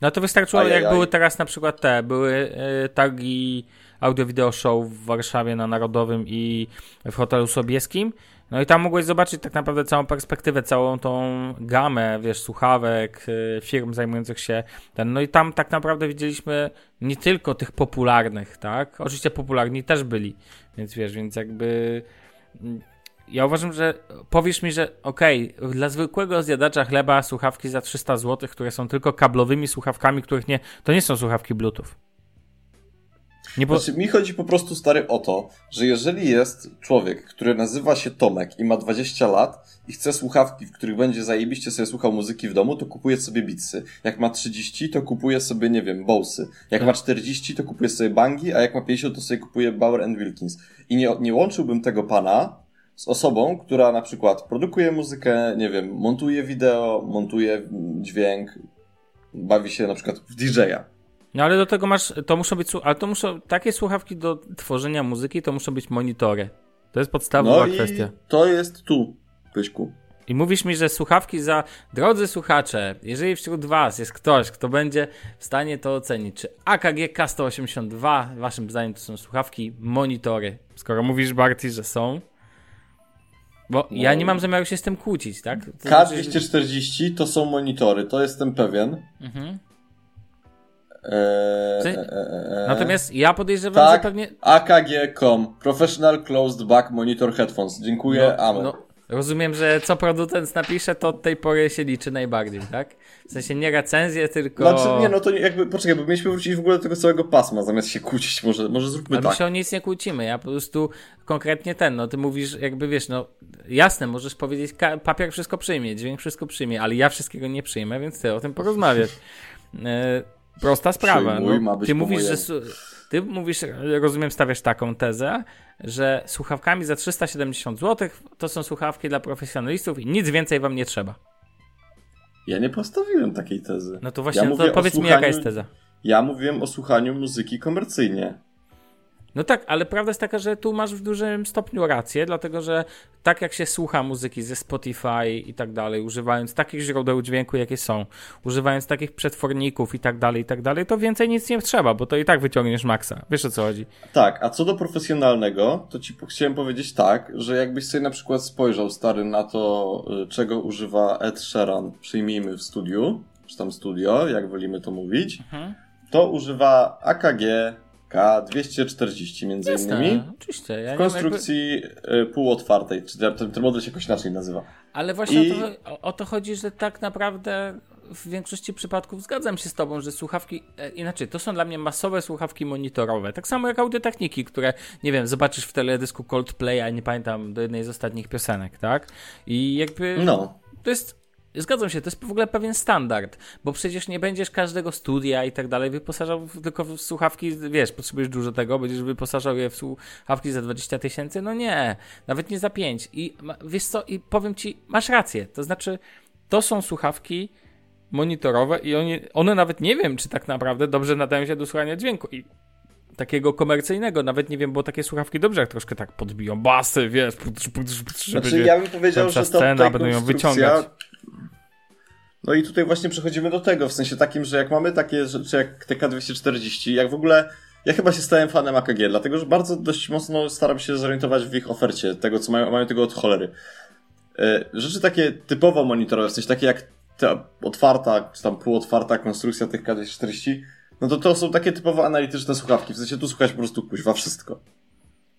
No to wystarczyło, Ajajaj. jak były teraz na przykład te, były y, targi audio-video show w Warszawie na Narodowym i w hotelu Sobieskim, no i tam mogłeś zobaczyć tak naprawdę całą perspektywę, całą tą gamę, wiesz, słuchawek, y, firm zajmujących się ten. No i tam tak naprawdę widzieliśmy nie tylko tych popularnych, tak? Oczywiście popularni też byli, więc wiesz, więc jakby mm, ja uważam, że powiesz mi, że okej, okay, dla zwykłego zjadacza chleba słuchawki za 300 zł, które są tylko kablowymi słuchawkami, których nie, to nie są słuchawki Bluetooth. Nie bo... Znaczy, mi chodzi po prostu stary o to, że jeżeli jest człowiek, który nazywa się Tomek i ma 20 lat i chce słuchawki, w których będzie zajebiście sobie słuchał muzyki w domu, to kupuje sobie Beatsy. Jak ma 30, to kupuje sobie, nie wiem, Bowsy. Jak ma 40, to kupuje sobie Bangi, a jak ma 50, to sobie kupuje Bauer Wilkins. I nie, nie łączyłbym tego pana z osobą, która na przykład produkuje muzykę, nie wiem, montuje wideo, montuje dźwięk, bawi się na przykład w DJ-a. No ale do tego masz, to muszą być, ale to muszą, takie słuchawki do tworzenia muzyki to muszą być monitory. To jest podstawowa no kwestia. to jest tu, Pyśku. I mówisz mi, że słuchawki za. Drodzy słuchacze, jeżeli wśród Was jest ktoś, kto będzie w stanie to ocenić, czy AKG K182, Waszym zdaniem to są słuchawki, monitory. Skoro mówisz, Barty, że są, bo no. ja nie mam zamiaru się z tym kłócić, tak? To K240 znaczy... to są monitory, to jestem pewien. Mhm. Eee, e, Natomiast ja podejrzewam, tak, że pewnie. AKG.com Professional Closed Back Monitor Headphones. Dziękuję, no, amen. No, rozumiem, że co producent napisze, to od tej pory się liczy najbardziej, tak? W sensie nie recenzję, tylko. Znaczy, nie, no to jakby, poczekaj, bo mieliśmy wrócić w ogóle do tego całego pasma, zamiast się kłócić, może, może zróbmy Ale tak. My się o nic nie kłócimy, ja po prostu konkretnie ten, no ty mówisz, jakby wiesz, no jasne, możesz powiedzieć, papier wszystko przyjmie, dźwięk wszystko przyjmie, ale ja wszystkiego nie przyjmę, więc ty o tym porozmawiać. E, Prosta sprawa. No, ty mówisz, że ty mówisz, rozumiem, stawiasz taką tezę, że słuchawkami za 370 zł to są słuchawki dla profesjonalistów i nic więcej wam nie trzeba. Ja nie postawiłem takiej tezy. No to właśnie, ja no to powiedz mi jaka jest teza. Ja mówiłem o słuchaniu muzyki komercyjnie. No tak, ale prawda jest taka, że tu masz w dużym stopniu rację, dlatego że tak jak się słucha muzyki ze Spotify i tak dalej, używając takich źródeł dźwięku, jakie są, używając takich przetworników i tak dalej, i tak dalej, to więcej nic nie trzeba, bo to i tak wyciągniesz maksa. Wiesz o co chodzi? Tak, a co do profesjonalnego, to ci chciałem powiedzieć tak, że jakbyś sobie na przykład spojrzał stary na to, y, czego używa Ed Sheeran, przyjmijmy w studiu, czy tam studio, jak wolimy to mówić, mhm. to używa AKG, K240 między Jasne, innymi. Oczywiście. Ja w konstrukcji jakby... półotwartej, czy ten, ten model się jakoś inaczej nazywa. Ale właśnie I... o, to, o to chodzi, że tak naprawdę w większości przypadków zgadzam się z tobą, że słuchawki, e, inaczej, to są dla mnie masowe słuchawki monitorowe, tak samo jak audiotechniki, które, nie wiem, zobaczysz w teledysku Coldplaya, nie pamiętam, do jednej z ostatnich piosenek, tak? I jakby, no. to jest Zgadzam się, to jest w ogóle pewien standard, bo przecież nie będziesz każdego studia i tak dalej wyposażał w, tylko w słuchawki, wiesz, potrzebujesz dużo tego, będziesz wyposażał je w słuchawki za 20 tysięcy? No nie, nawet nie za 5. I wiesz co, i powiem ci, masz rację, to znaczy, to są słuchawki monitorowe i oni, one nawet nie wiem, czy tak naprawdę dobrze nadają się do słuchania dźwięku i takiego komercyjnego, nawet nie wiem, bo takie słuchawki dobrze jak troszkę tak podbiją basy, wiesz, znaczy, ja bym powiedział, że to scena, będą ją wyciągać no i tutaj właśnie przechodzimy do tego, w sensie takim, że jak mamy takie rzeczy jak TK240, jak w ogóle ja chyba się stałem fanem AKG, dlatego że bardzo dość mocno staram się zorientować w ich ofercie, tego co mają, mają tego od cholery. E, rzeczy takie typowo monitorowe, w sensie takie jak ta otwarta, czy tam półotwarta konstrukcja tych K240, no to to są takie typowo analityczne słuchawki, w sensie tu słuchać po prostu kuźwa wszystko.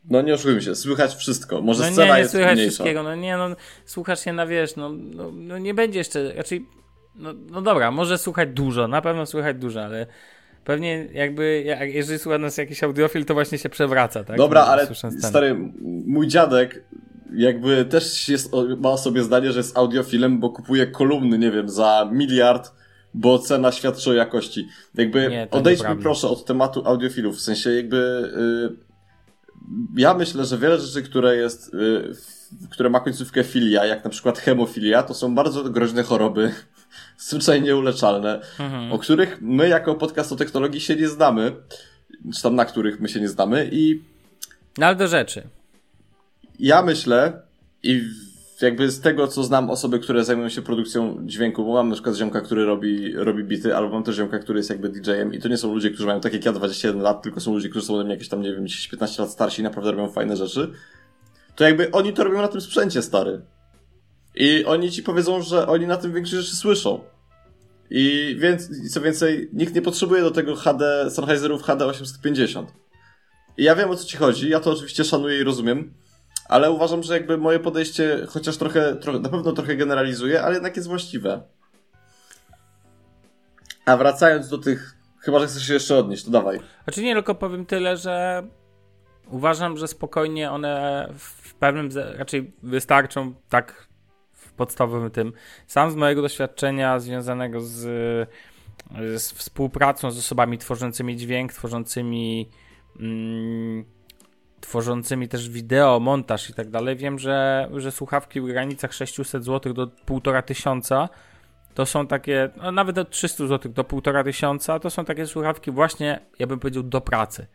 No nie oszukujmy się, słychać wszystko. Może no scena nie, nie jest słychać mniejsza. wszystkiego, no nie, no słuchasz się na wiesz, no, no, no nie będzie jeszcze, raczej no, no dobra, może słuchać dużo, na pewno słuchać dużo, ale pewnie jakby, jak, jeżeli słucha nas jakiś audiofil, to właśnie się przewraca, tak? Dobra, no, ale stary, mój dziadek jakby też jest, ma o sobie zdanie, że jest audiofilem, bo kupuje kolumny, nie wiem, za miliard bo cena świadczy o jakości. Jakby Nie, odejdźmy proszę od tematu audiofilów, w sensie jakby yy, ja myślę, że wiele rzeczy, które jest, yy, które ma końcówkę filia, jak na przykład hemofilia, to są bardzo groźne choroby, zwyczajnie uleczalne, mhm. o których my jako podcast o technologii się nie znamy, czy tam na których my się nie znamy i... No ale do rzeczy. Ja myślę i jakby z tego, co znam osoby, które zajmują się produkcją dźwięku, bo mam na przykład ziomka, który robi, robi bity, albo mam też ziomka, który jest jakby DJ-em i to nie są ludzie, którzy mają tak jak ja 21 lat, tylko są ludzie, którzy są ode mnie jakieś tam, nie wiem, 15 lat starsi i naprawdę robią fajne rzeczy. To jakby oni to robią na tym sprzęcie, stary. I oni ci powiedzą, że oni na tym większość rzeczy słyszą. I więc, co więcej, nikt nie potrzebuje do tego HD, Sennheiserów HD 850. I ja wiem o co ci chodzi, ja to oczywiście szanuję i rozumiem, ale uważam, że jakby moje podejście, chociaż trochę, trochę na pewno trochę generalizuje, ale jednak jest właściwe. A wracając do tych, chyba że chcesz się jeszcze odnieść, to dawaj. Znaczy nie, tylko powiem tyle, że uważam, że spokojnie one w pewnym, raczej wystarczą tak w podstawowym tym. Sam z mojego doświadczenia związanego z, z współpracą z osobami tworzącymi dźwięk, tworzącymi mm, tworzącymi też wideo, montaż i tak dalej, wiem, że, że słuchawki w granicach 600 zł do 1500 to są takie, no nawet od 300 zł do 1500 to są takie słuchawki właśnie, ja bym powiedział, do pracy.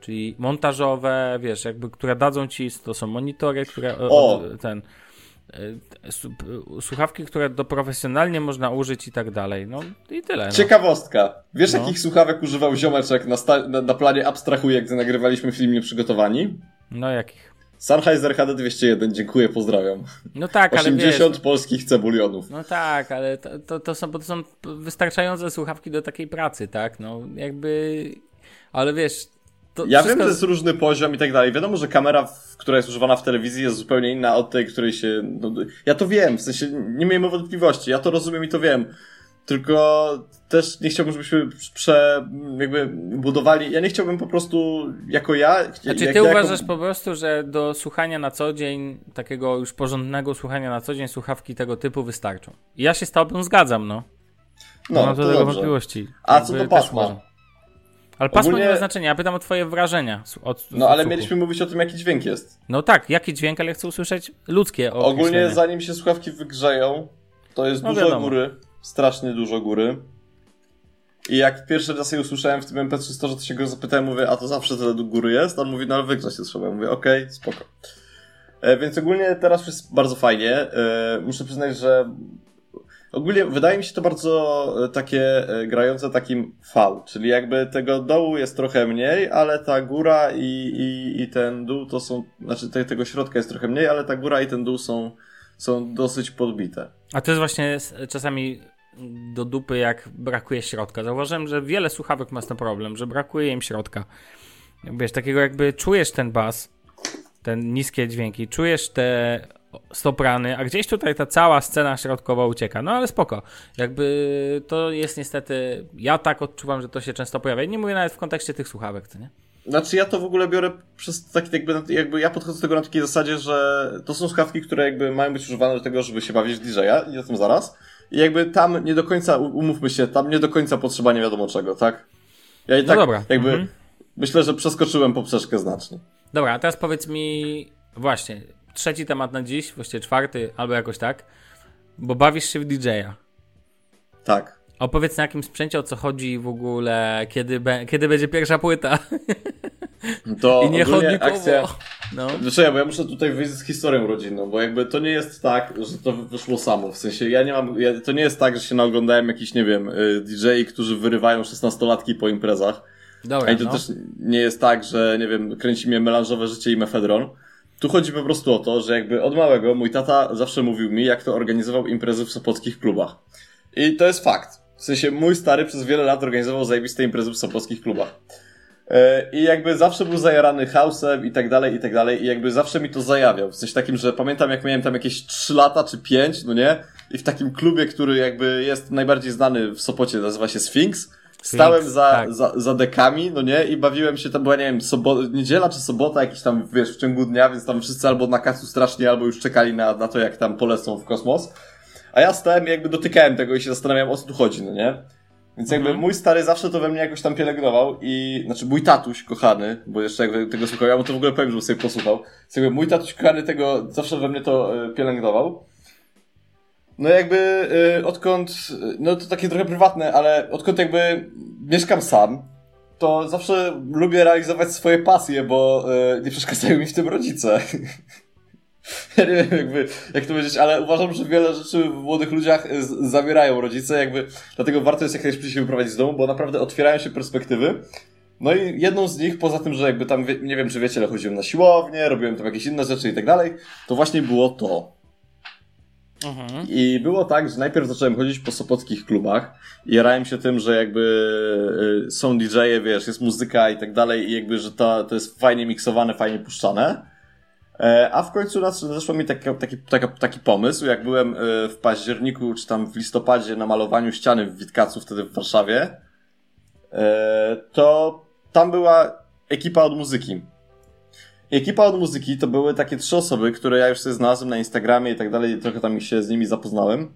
Czyli montażowe, wiesz, jakby, które dadzą ci, to są monitory, które o. ten słuchawki, które do profesjonalnie można użyć i tak dalej. No i tyle. No. Ciekawostka. Wiesz, no. jakich słuchawek używał ziomeczek na, na, na planie abstrahuję, gdy nagrywaliśmy film Nieprzygotowani? No jakich? Sennheiser HD201, dziękuję, pozdrawiam. No tak, 80 ale 80 polskich cebulionów. No tak, ale to, to, to, są, to są wystarczające słuchawki do takiej pracy, tak? No jakby... Ale wiesz, ja wszystko... wiem, że jest różny poziom i tak dalej. Wiadomo, że kamera, która jest używana w telewizji jest zupełnie inna od tej, której się... No, ja to wiem, w sensie nie miejmy wątpliwości, ja to rozumiem i to wiem. Tylko też nie chciałbym, żebyśmy prze, jakby budowali, ja nie chciałbym po prostu jako ja... Znaczy jak, ty ja uważasz jako... po prostu, że do słuchania na co dzień, takiego już porządnego słuchania na co dzień, słuchawki tego typu wystarczą. I ja się z tobą zgadzam, no. No, no to, to tego wątpliwości. A co do pasma? Ale pasmo Ogólnie... nie ma znaczenia, ja pytam o twoje wrażenia. Od, no ale mieliśmy mówić o tym, jaki dźwięk jest. No tak, jaki dźwięk, ale chcę usłyszeć ludzkie Ogólnie zanim się słuchawki wygrzeją, to jest no, dużo wiadomo. góry, strasznie dużo góry. I jak pierwszy raz je usłyszałem w tym MP3 że to się go zapytałem, mówię, a to zawsze tyle do góry jest? On mówi, no ale wygrzać się trzeba. Mówię, okej, okay, spoko. E, więc ogólnie teraz jest bardzo fajnie. E, muszę przyznać, że Ogólnie wydaje mi się to bardzo e, takie e, grające takim V, czyli jakby tego dołu jest trochę mniej, ale ta góra i, i, i ten dół to są, znaczy te, tego środka jest trochę mniej, ale ta góra i ten dół są, są dosyć podbite. A to jest właśnie czasami do dupy, jak brakuje środka. Zauważyłem, że wiele słuchawek ma ten problem, że brakuje im środka. Wiesz, takiego jakby czujesz ten bas, ten niskie dźwięki, czujesz te stoprany, a gdzieś tutaj ta cała scena środkowa ucieka. No ale spoko. Jakby to jest niestety, ja tak odczuwam, że to się często pojawia. I nie mówię nawet w kontekście tych słuchawek, co nie? Znaczy ja to w ogóle biorę przez taki jakby, jakby ja podchodzę do tego na takiej zasadzie, że to są słuchawki, które jakby mają być używane do tego, żeby się bawić DJ-a i o tym zaraz. I jakby tam nie do końca, umówmy się, tam nie do końca potrzeba nie wiadomo czego, tak? Ja i no tak dobra. jakby mhm. myślę, że przeskoczyłem poprzeczkę znacznie. Dobra, a teraz powiedz mi właśnie, trzeci temat na dziś, właściwie czwarty, albo jakoś tak, bo bawisz się w DJ-a. Tak. Opowiedz na jakim sprzęcie, o co chodzi w ogóle, kiedy, be, kiedy będzie pierwsza płyta. To I nie chodnikowo. Akcja... No. Znaczy, ja, bo ja muszę tutaj wyjść z historią rodzinną, bo jakby to nie jest tak, że to wyszło samo. W sensie ja nie mam, ja, to nie jest tak, że się naoglądałem jakiś, nie wiem, y, DJ, którzy wyrywają szesnastolatki po imprezach. Dobra, I to no. też nie jest tak, że, nie wiem, kręci mnie melanżowe życie i mefedron. Tu chodzi po prostu o to, że jakby od małego mój tata zawsze mówił mi, jak to organizował imprezy w sopockich klubach. I to jest fakt. W sensie mój stary przez wiele lat organizował zajebiste imprezy w sopockich klubach. E, I jakby zawsze był zajarany house'em i tak dalej, i tak dalej. I jakby zawsze mi to zajawiał. W sensie takim, że pamiętam jak miałem tam jakieś 3 lata czy 5, no nie? I w takim klubie, który jakby jest najbardziej znany w Sopocie, nazywa się Sphinx Stałem za, tak. za, za dekami, no nie, i bawiłem się, to była, nie wiem, sobo- niedziela czy sobota, jakiś tam, wiesz, w ciągu dnia, więc tam wszyscy albo na kacu strasznie, albo już czekali na, na to, jak tam polecą w kosmos. A ja stałem i jakby dotykałem tego i się zastanawiałem, o co tu chodzi, no nie? Więc jakby Mhm. mój stary zawsze to we mnie jakoś tam pielęgnował i, znaczy mój tatuś kochany, bo jeszcze jak tego słuchał, ja mu to w ogóle powiem, żeby sobie posłuchał. Więc jakby mój tatuś kochany tego zawsze we mnie to e, pielęgnował. No jakby e, odkąd, e, no to takie trochę prywatne, ale odkąd jakby mieszkam sam, to zawsze lubię realizować swoje pasje, bo e, nie przeszkadzają mi w tym rodzice. Ja nie wiem, jakby, jak to powiedzieć, ale uważam, że wiele rzeczy w młodych ludziach z- zawierają rodzice, jakby, dlatego warto jest jak najszybciej się wyprowadzić z domu, bo naprawdę otwierają się perspektywy. No i jedną z nich, poza tym, że jakby tam, nie wiem, czy wiecie, ale chodziłem na siłownię, robiłem tam jakieś inne rzeczy i tak dalej, to właśnie było to. Mhm. I było tak, że najpierw zacząłem chodzić po sopockich klubach i jarałem się tym, że jakby y, są DJ-e, wiesz, jest muzyka i tak dalej i jakby, że to, to jest fajnie miksowane, fajnie puszczane. E, A w końcu zeszło mi taki, taki, taki pomysł, jak byłem y, w październiku czy tam w listopadzie na malowaniu ściany w Witkacu, wtedy w Warszawie, e, to tam była ekipa od muzyki. Ekipa od muzyki to były takie trzy osoby, które ja już sobie znalazłem na Instagramie i tak dalej, trochę tam się z nimi zapoznałem.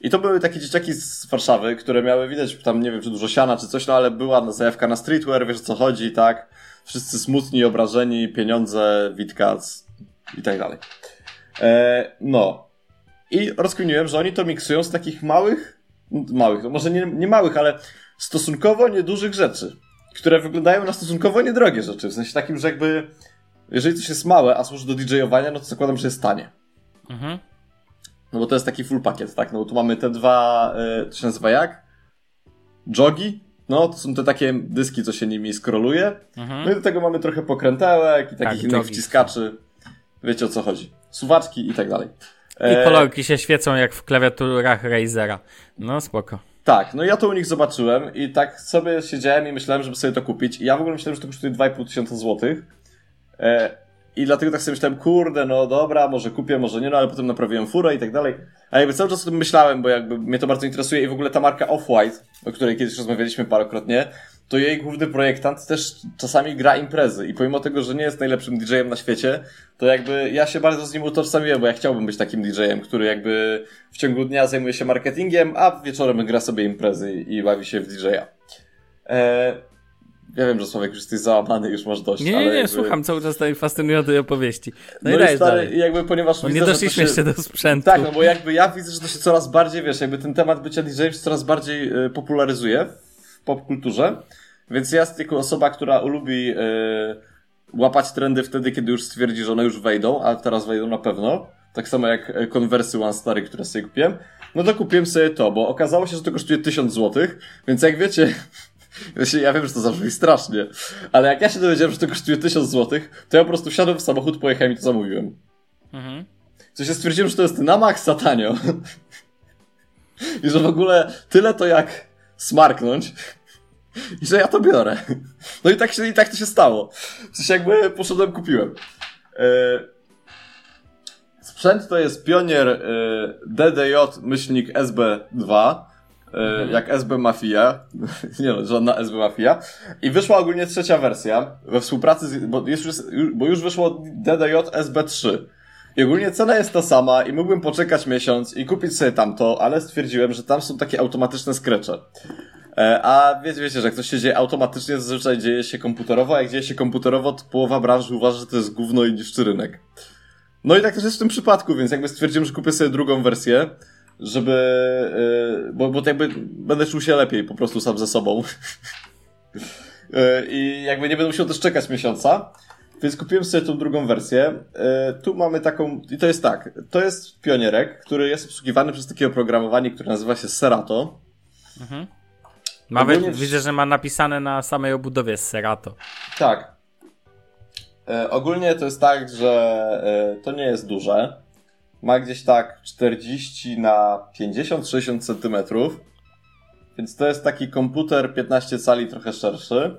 I to były takie dzieciaki z Warszawy, które miały widać tam, nie wiem, czy dużo siana, czy coś, no ale była zajawka na streetwear, wiesz o co chodzi, tak? Wszyscy smutni, obrażeni, pieniądze, Witkac i tak dalej. E, no. I rozkminiłem, że oni to miksują z takich małych, małych, no może nie, nie małych, ale stosunkowo niedużych rzeczy, które wyglądają na stosunkowo niedrogie rzeczy. W sensie takim, że jakby jeżeli coś jest małe, a służy do DJ-owania, no to zakładam, że jest tanie. Mhm. No bo to jest taki full pakiet, tak? No bo tu mamy te dwa, y, to się nazywa jak? Jogi? No, to są te takie dyski, co się nimi skroluje. Mhm. No i do tego mamy trochę pokrętełek i takich Tak, innych jogi. wciskaczy. Wiecie o co chodzi. Suwaczki i tak dalej. I E, kolorki się świecą jak w klawiaturach Razera. No spoko. Tak, no ja to u nich zobaczyłem i tak sobie siedziałem i myślałem, żeby sobie to kupić. I ja w ogóle myślałem, że to kosztuje 2,5 tysiąca złotych. E, I dlatego tak sobie myślałem, kurde, no dobra, może kupię, może nie, no ale potem naprawiłem furę i tak dalej. A jakby cały czas o tym myślałem, bo jakby mnie to bardzo interesuje i w ogóle ta marka Off-White, o której kiedyś rozmawialiśmy parokrotnie, to jej główny projektant też czasami gra imprezy i pomimo tego, że nie jest najlepszym DJ-em na świecie, to jakby ja się bardzo z nim utożsamiłem, bo ja chciałbym być takim DJ-em, który jakby w ciągu dnia zajmuje się marketingiem, a wieczorem gra sobie imprezy i bawi się w DJ-a. Eee, ja wiem, że Sławek już jesteś załamany, już masz dość, Nie, nie, nie, jakby... słucham cały czas tej fascynującej opowieści. No, No, i i stary, jakby ponieważ No widzę, nie doszliśmy się... jeszcze do sprzętu. Tak, no bo jakby ja widzę, że to się coraz bardziej, wiesz, jakby ten temat bycia się coraz bardziej y, popularyzuje w popkulturze, więc ja jako osoba, która lubi y, łapać trendy wtedy, kiedy już stwierdzi, że one już wejdą, a teraz wejdą na pewno, tak samo jak y, konwersy One Stary, które sobie kupiłem, no to kupiłem sobie to, bo okazało się, że to kosztuje 1000 złotych, więc jak wiecie, ja wiem, że to zabrzmi strasznie, ale jak ja się dowiedziałem, że to kosztuje 1000 zł, to ja po prostu wsiadłem w samochód, pojechałem i to zamówiłem. Mhm. Co się stwierdziłem, że to jest na maksa tanio. I że w ogóle tyle to jak smarknąć. I że ja to biorę. No i tak, się, i tak to się stało. Coś jakby poszedłem, kupiłem. E, sprzęt to jest Pionier e, DDJ myślnik SB2. E, jak SB Mafia, nie no, żadna SB Mafia. I wyszła ogólnie trzecia wersja we współpracy, z, bo, już, bo już wyszło DDJ SB3. I ogólnie cena jest ta sama i mógłbym poczekać miesiąc i kupić sobie tamto, ale stwierdziłem, że tam są takie automatyczne skrecze. E, a wiecie, wiecie, że ktoś się dzieje automatycznie, zazwyczaj dzieje się komputerowo, a jak dzieje się komputerowo, to połowa branży uważa, że to jest gówno i niszczy rynek. No i tak też jest w tym przypadku, więc jakby stwierdziłem, że kupię sobie drugą wersję, żeby, e, bo, bo jakby będę czuł się lepiej po prostu sam ze sobą. E, I jakby nie będę musiał też czekać miesiąca. Więc kupiłem sobie tą drugą wersję. E, Tu mamy taką, i to jest tak, to jest pionierek, który jest obsługiwany przez takie oprogramowanie, które nazywa się Serato. Nawet Ogólnie- widzę, że ma napisane na samej obudowie Serato. Tak. Ogólnie to jest tak, że to nie jest duże. Ma gdzieś tak 40 na 50-60 centymetrów. Więc to jest taki komputer 15 cali trochę szerszy.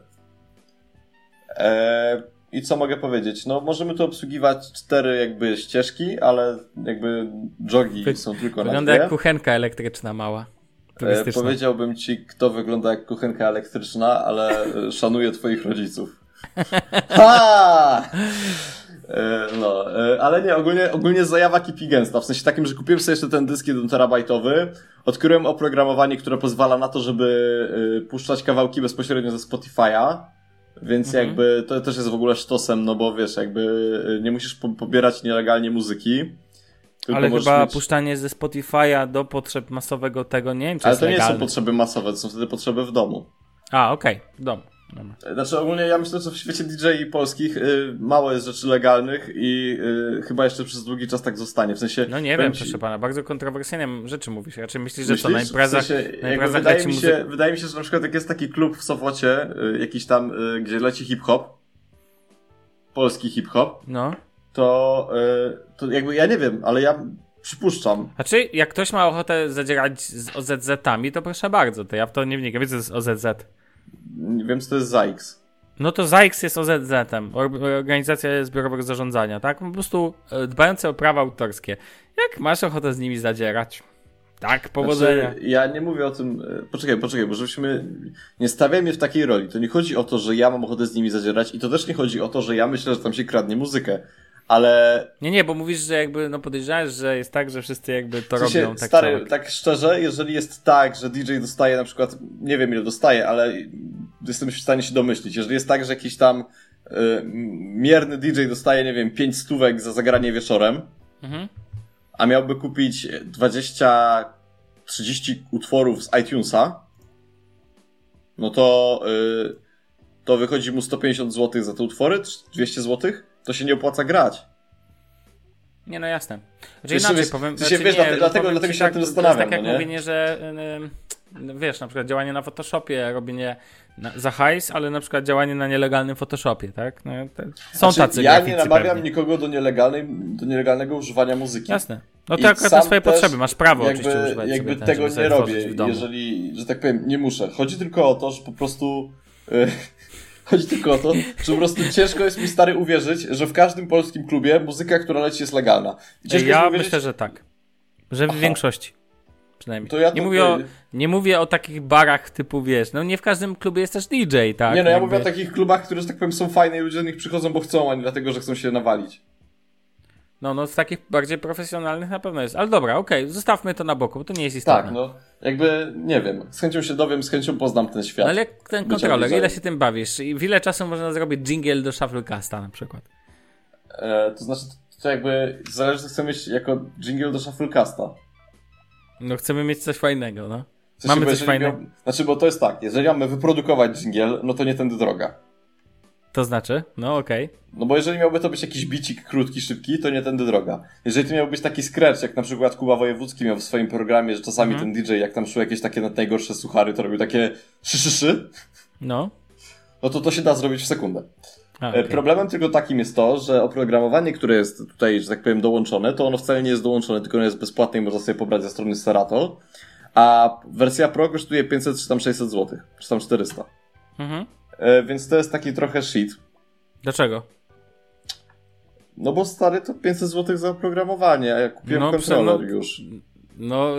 E, I co mogę powiedzieć? No, możemy tu obsługiwać cztery jakby ścieżki, ale jakby jogi Wy- są tylko na Wygląda jak kuchenka elektryczna mała. E, Turystyczna. powiedziałbym ci, kto wygląda jak kuchenka elektryczna, ale szanuję twoich rodziców. Ha! E, no, e, ale nie, ogólnie, ogólnie zajawa kipi gęsta, w sensie takim, że kupiłem sobie jeszcze ten dysk 1 terabajtowy, odkryłem oprogramowanie, które pozwala na to, żeby puszczać kawałki bezpośrednio ze Spotify'a, więc mhm. jakby to też jest w ogóle sztosem, no bo wiesz, jakby nie musisz po pobierać nielegalnie muzyki. Ale chyba mieć... puszczanie ze Spotify'a do potrzeb masowego tego, nie wiem, czy Ale to legalne. nie są potrzeby masowe, to są wtedy potrzeby w domu. A, okej, okay. w domu. Znaczy ogólnie ja myślę, że w świecie DJ polskich y, mało jest rzeczy legalnych i y, chyba jeszcze przez długi czas tak zostanie. W sensie. No nie wiem, ci... proszę pana, bardzo kontrowersyjne rzeczy mówisz. Raczej myślisz, że myślisz? to na imprezach. W sensie, na imprezach wydaje, mi się, wydaje mi się, że na przykład jak jest taki klub w Sopocie, y, jakiś tam, y, gdzie leci hip-hop, polski hip-hop, no. to, y, to jakby ja nie wiem, ale ja Przypuszczam. Znaczy, jak ktoś ma ochotę zadzierać z OZZ-ami, to proszę bardzo, to ja w to nie wnikam. Wiecie, jest OZZ? Nie wiem, co to jest ZAIX. No to ZAIX jest OZZ-em, Organizacja Zbiorowego Zarządzania, tak? Po prostu e, dbające o prawa autorskie. Jak masz ochotę z nimi zadzierać? Tak, powodzenia. Znaczy, ja nie mówię o tym. E, poczekaj, poczekaj, bo żebyśmy. Nie stawiajmy w takiej roli. To nie chodzi o to, że ja mam ochotę z nimi zadzierać, i to też nie chodzi o to, że ja myślę, że tam się kradnie muzykę ale... Nie, nie, bo mówisz, że jakby, no podejrzewałeś, że jest tak, że wszyscy jakby to w sensie, robią tak Stary, samo. tak szczerze, jeżeli jest tak, że DJ dostaje na przykład, nie wiem ile dostaje, ale jestem w stanie się domyślić, jeżeli jest tak, że jakiś tam y, mierny DJ dostaje, nie wiem, 5 stówek za zagranie wieczorem, mhm. a miałby kupić 20 30 utworów z iTunesa, no to, y, to wychodzi mu 150 zł za te utwory, 200 złotych to się nie opłaca grać. Nie, no jasne. Znaczy inaczej wiesz, powiem... Znaczy, wiesz, nie, dlatego, dlatego się tak, nad tym zastanawiam. To jest tak jak no mówienie, że yy, wiesz, na przykład działanie na Photoshopie, robienie na, za hajs, ale na przykład działanie na nielegalnym Photoshopie, tak? No, są znaczy, tacy Ja nie namawiam pewnie. nikogo do, nielegalnej, do nielegalnego używania muzyki. Jasne. No to akurat na swoje potrzeby, masz prawo jakby, oczywiście używać Jakby ten, tego nie robię, jeżeli, że tak powiem, nie muszę. Chodzi tylko o to, że po prostu... Yy, Chodzi tylko o to, że po prostu ciężko jest mi stary uwierzyć, że w każdym polskim klubie muzyka, która leci jest legalna. Ciężko ja myślę, że tak. Że w Aha. większości. Przynajmniej. To ja nie, mówię o, nie mówię o takich barach typu, wiesz, no nie w każdym klubie jest też DJ, tak? Nie, no ja mówię o takich klubach, które, że tak powiem, są fajne i ludzie do nich przychodzą, bo chcą, a nie dlatego, że chcą się nawalić. No, no z takich bardziej profesjonalnych na pewno jest. Ale dobra, okej, okay, zostawmy to na boku, bo to nie jest istotne. Tak, no, jakby, nie wiem, z chęcią się dowiem, z chęcią poznam ten świat. No, ale ten kontroler, ile się tym bawisz? I w ile czasu można zrobić jingle do Shufflecasta na przykład? E, to znaczy, to jakby zależy, co chcemy mieć jako jingle do Shufflecasta. No, chcemy mieć coś fajnego, no. mamy coś fajnego. Miał, znaczy, bo to jest tak, jeżeli mamy wyprodukować jingle, no to nie tędy droga. To znaczy? No okej. Okay. No bo jeżeli miałby to być jakiś bicik krótki, szybki, to nie tędy droga. Jeżeli to miał być taki scratch, jak na przykład Kuba Wojewódzki miał w swoim programie, że czasami mm. ten DJ, jak tam szły jakieś takie najgorsze suchary, to robił takie szy, szy, szy. No. No to to się da zrobić w sekundę. A, okay. Problemem tylko takim jest to, że oprogramowanie, które jest tutaj, że tak powiem, dołączone, to ono wcale nie jest dołączone, tylko ono jest bezpłatne i można sobie pobrać ze strony Serato. A wersja Pro kosztuje 500 czy tam 600 zł, czy tam 400. Mhm. E, więc to jest taki trochę shit. Dlaczego? No bo stary to 500 zł za oprogramowanie, a ja kupiłem no, kontroler no, już. No,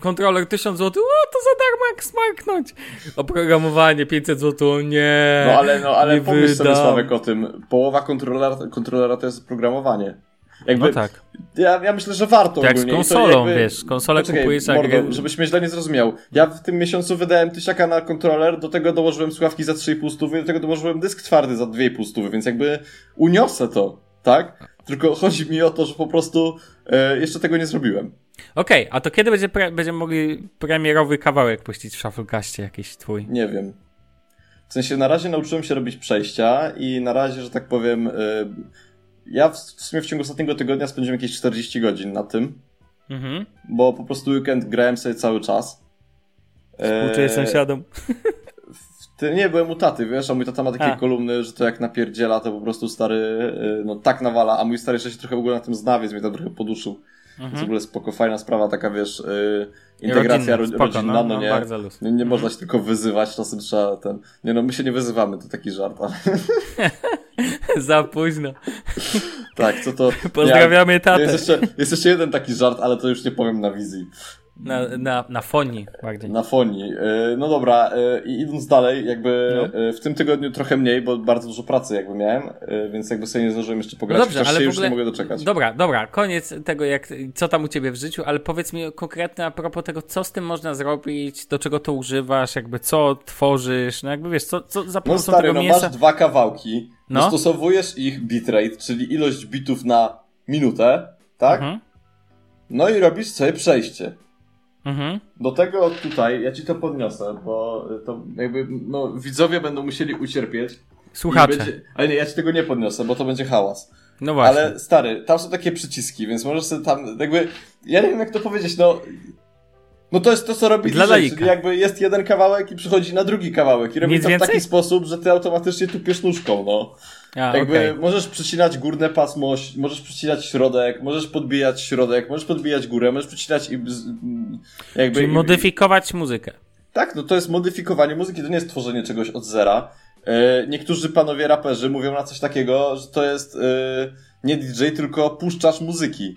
kontroler 1000 zł, o to za darmo jak smarknąć. Oprogramowanie 500 zł, o nie. No ale, no, ale pomyśl wydam. sobie Sławek o tym. Połowa kontrolera, kontrolera to jest oprogramowanie. Jakby, no tak. Ja, ja myślę, że warto Jak ogólnie. z konsolą, jakby, wiesz, konsolę poczekaj, kupujesz mordo, jak... żebyś mnie źle nie zrozumiał. Ja w tym miesiącu wydałem tysiaka na kontroler, do tego dołożyłem słuchawki za 3,5 stówy, do tego dołożyłem dysk twardy za 2,5 stówy, więc jakby uniosę to, tak? Tylko chodzi mi o to, że po prostu e, jeszcze tego nie zrobiłem. Okej, okay, a to kiedy będzie pre będziemy mogli premierowy kawałek puścić w Shufflecastie jakiś twój? Nie wiem. W sensie na razie nauczyłem się robić przejścia i na razie, że tak powiem... E, ja w sumie w ciągu ostatniego tygodnia spędziłem jakieś 40 godzin na tym. Mhm. Bo po prostu weekend grałem sobie cały czas. Współczuję eee, sąsiadom. Ty, nie, byłem u taty, wiesz, a mój tata ma takie a. kolumny, że to jak napierdziela, to po prostu stary, e, no tak nawala, a mój stary jeszcze się trochę w ogóle na tym zna, więc mnie tam trochę poduszył. Mhm. Jest w ogóle spoko, fajna sprawa, taka wiesz, yy, integracja rodzinna, spoko, rodzinna, no, no, no nie, nie, nie można się tylko wyzywać, czasem trzeba ten, nie no, my się nie wyzywamy, to taki żart, ale... Za późno. tak, co to... Pozdrawiamy tatę. Jest jeszcze, jest jeszcze jeden taki żart, ale to już nie powiem na wizji. Na, na, na fonii bardziej. Na fonii. E, no dobra, e, i idąc dalej, jakby no. E, w tym tygodniu trochę mniej, bo bardzo dużo pracy jakby miałem, więc jakby sobie nie zdążyłem jeszcze pograć, no dobrze, ale się już ogóle... nie mogę doczekać. Dobra, dobra, koniec tego, jak, co tam u ciebie w życiu, ale powiedz mi konkretnie a propos tego, co z tym można zrobić, do czego to używasz, jakby co tworzysz, no jakby wiesz, co, co za pomocą no stary, tego no mięsa... masz dwa kawałki, no? dostosowujesz ich bitrate, czyli ilość bitów na minutę, tak? Mhm. No i robisz sobie przejście. Mhm. Do tego tutaj, ja ci to podniosę, bo to jakby, no, widzowie będą musieli ucierpieć. Słuchacze. Będzie, ale nie, ja ci tego nie podniosę, bo to będzie hałas. No właśnie. Ale stary, tam są takie przyciski, więc możesz sobie tam, jakby, ja nie wiem jak to powiedzieć, no, no to jest to, co robi Dla DJ, czyli jakby jest jeden kawałek i przychodzi na drugi kawałek i robi Nic to w więcej? taki sposób, że ty automatycznie tupiesz nóżką, no. A, jakby okay. możesz przycinać górne pasmo, możesz przycinać środek, możesz podbijać środek, możesz podbijać górę, możesz przycinać i jakby... Czyli modyfikować muzykę. Tak, no to jest modyfikowanie muzyki, to nie jest tworzenie czegoś od zera. E, niektórzy panowie raperzy mówią na coś takiego, że to jest e, nie DJ, tylko puszczacz muzyki.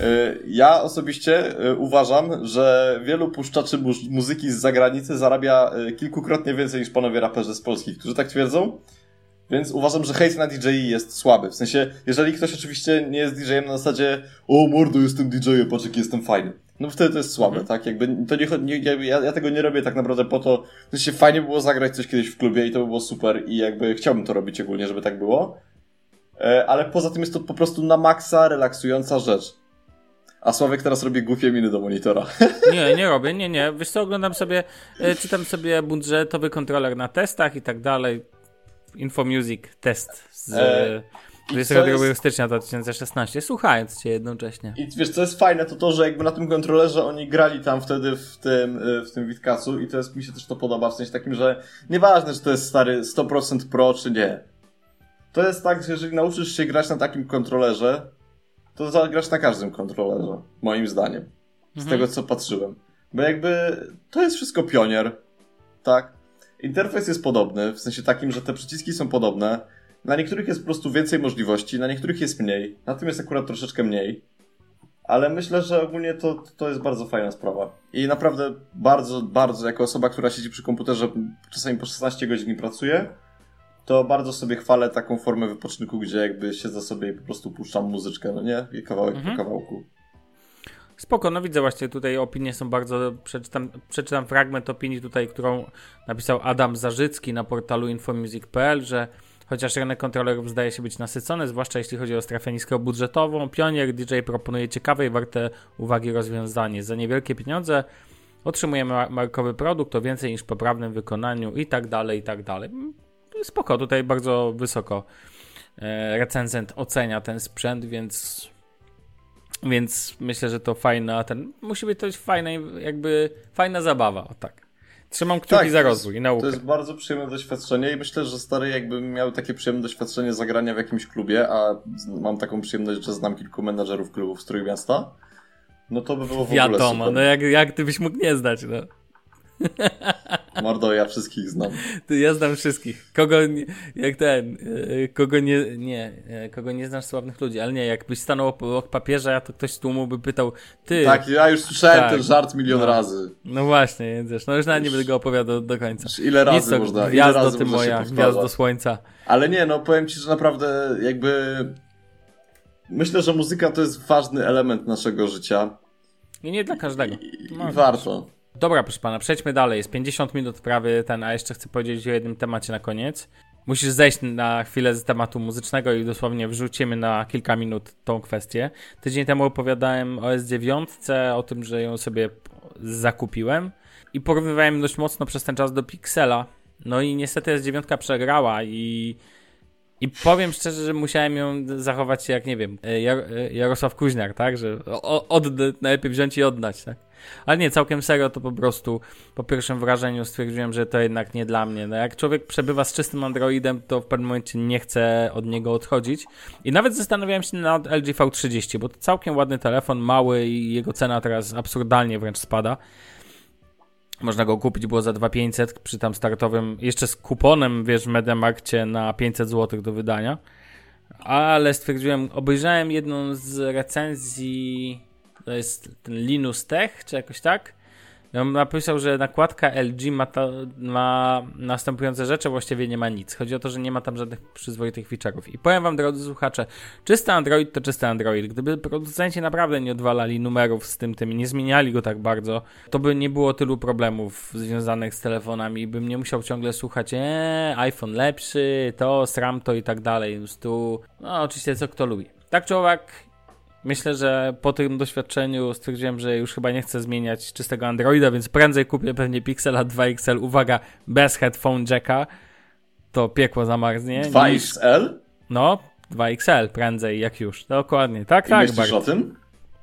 E, ja osobiście uważam, że wielu puszczaczy muzyki z zagranicy zarabia kilkukrotnie więcej niż panowie raperzy z Polski, którzy tak twierdzą. Więc uważam, że hejt na DJ jest słaby. W sensie, jeżeli ktoś oczywiście nie jest DJ-em na zasadzie o mordo, jestem DJ-em, patrz jaki jestem fajny. No wtedy to jest słabe, mm. tak? Jakby to nie, nie ja, ja, tego nie robię tak naprawdę po to, w sensie fajnie było zagrać coś kiedyś w klubie i to by było super i jakby chciałbym to robić ogólnie, żeby tak było. E, ale poza tym jest to po prostu na maksa relaksująca rzecz. A Sławek teraz robi głupie miny do monitora. Nie, nie robię, nie, nie. Wiesz co, oglądam sobie, e, czytam sobie budżetowy kontroler na testach i tak dalej Infomusic test z e, 22 jest... stycznia 2016, słuchając cię jednocześnie. I wiesz, co jest fajne, to to, że jakby na tym kontrolerze oni grali tam wtedy w tym, e, w tym Witkacu i to jest, mi się też to podoba, w sensie takim, że nieważne, czy to jest stary 100% pro, czy nie. To jest tak, że jeżeli nauczysz się grać na takim kontrolerze, to zagrasz na każdym kontrolerze, moim zdaniem. Z mhm. tego, co patrzyłem. Bo jakby to jest wszystko pionier, tak? Interfejs jest podobny, w sensie takim, że te przyciski są podobne. Na niektórych jest po prostu więcej możliwości, na niektórych jest mniej. Na tym jest akurat troszeczkę mniej. Ale myślę, że ogólnie to, to jest bardzo fajna sprawa. I naprawdę bardzo, bardzo, jako osoba, która siedzi przy komputerze czasami po 16 godzin pracuje, to bardzo sobie chwalę taką formę wypoczynku, gdzie jakby siedzę sobie i po prostu puszczam muzyczkę, no nie? I kawałek mhm. po kawałku. Spoko, no widzę właśnie tutaj opinie są bardzo, przeczytam, przeczytam fragment opinii tutaj, którą napisał Adam Zarzycki na portalu infomusic.pl, że chociaż rynek kontrolerów zdaje się być nasycony, zwłaszcza jeśli chodzi o strefę niskobudżetową, Pionier DJ proponuje ciekawe i warte uwagi rozwiązanie. Za niewielkie pieniądze otrzymujemy markowy produkt o więcej niż poprawnym wykonaniu i tak dalej, i tak dalej. Spoko, tutaj bardzo wysoko e, recenzent ocenia ten sprzęt, więc więc myślę, że to fajna, ten, musi być to fajna, jakby fajna zabawa, o tak. Trzymam kciuki tak, za rozwój i naukę. To jest bardzo przyjemne doświadczenie i myślę, że stary jakby miał takie przyjemne doświadczenie zagrania w jakimś klubie, a mam taką przyjemność, że znam kilku menadżerów klubów z Trójmiasta, no to by było w Wiadomo, ogóle super. no jak, jak ty byś mógł nie znać, no. Mordo, ja wszystkich znam. Ty, ja znam wszystkich. Kogo, nie, jak ten, e, kogo nie, nie, e, kogo nie znasz sławnych ludzi, ale nie, jakbyś stanął obok papieża, to ktoś z tłumu by pytał, ty. Tak, ja już słyszałem tak, ten żart milion no, razy. No właśnie, więc wiesz, no już nawet nie będę go opowiadał do końca. Ile razy Nic, można, ile razy ty można moja, gwiazdo słońca. Ale nie, no powiem ci, że naprawdę jakby myślę, że muzyka to jest ważny element naszego życia. I nie dla każdego. No, I warto. Dobra, proszę pana, przejdźmy dalej. Jest 50 minut prawie ten, a jeszcze chcę powiedzieć o jednym temacie na koniec. Musisz zejść na chwilę z tematu muzycznego i dosłownie wrzucimy na kilka minut tą kwestię. Tydzień temu opowiadałem o S9, o tym, że ją sobie zakupiłem i porównywałem dość mocno przez ten czas do Pixela. No i niestety S9 przegrała i i powiem szczerze, że musiałem ją zachować jak, nie wiem, Jar Jarosław Kuźniar, tak? Że od, najlepiej wziąć i oddać, tak? Ale nie, całkiem serio to po prostu po pierwszym wrażeniu stwierdziłem, że to jednak nie dla mnie. No jak człowiek przebywa z czystym Androidem, to w pewnym momencie nie chce od niego odchodzić. I nawet zastanawiałem się nad LG V30, bo to całkiem ładny telefon, mały i jego cena teraz absurdalnie wręcz spada. Można go kupić było za 2500 przy tam startowym, jeszcze z kuponem, wiesz, w Mediamarkcie na 500 zł do wydania. Ale stwierdziłem, obejrzałem jedną z recenzji to jest ten Linus Tech, czy jakoś tak. On napisał, że nakładka LG ma, ma następujące rzeczy, właściwie nie ma nic. Chodzi o to, że nie ma tam żadnych przyzwoitych feature'ów. I powiem wam, drodzy słuchacze, czysty Android to czysty Android. Gdyby producenci naprawdę nie odwalali numerów z tym, tym i nie zmieniali go tak bardzo, to by nie było tylu problemów związanych z telefonami. Bym nie musiał ciągle słuchać, eee, iPhone lepszy, to, SRAM to i tak dalej. Tu, no oczywiście co kto lubi. Tak czy owak, Myślę, że po tym doświadczeniu stwierdziłem, że już chyba nie chcę zmieniać czystego Androida, więc prędzej kupię pewnie Pixela 2 XL. Uwaga, bez headphone jacka. To piekło zamarznie. 2 XL? No, 2 XL prędzej, jak już. Dokładnie. Tak, I tak. Myślisz bardzo. o tym?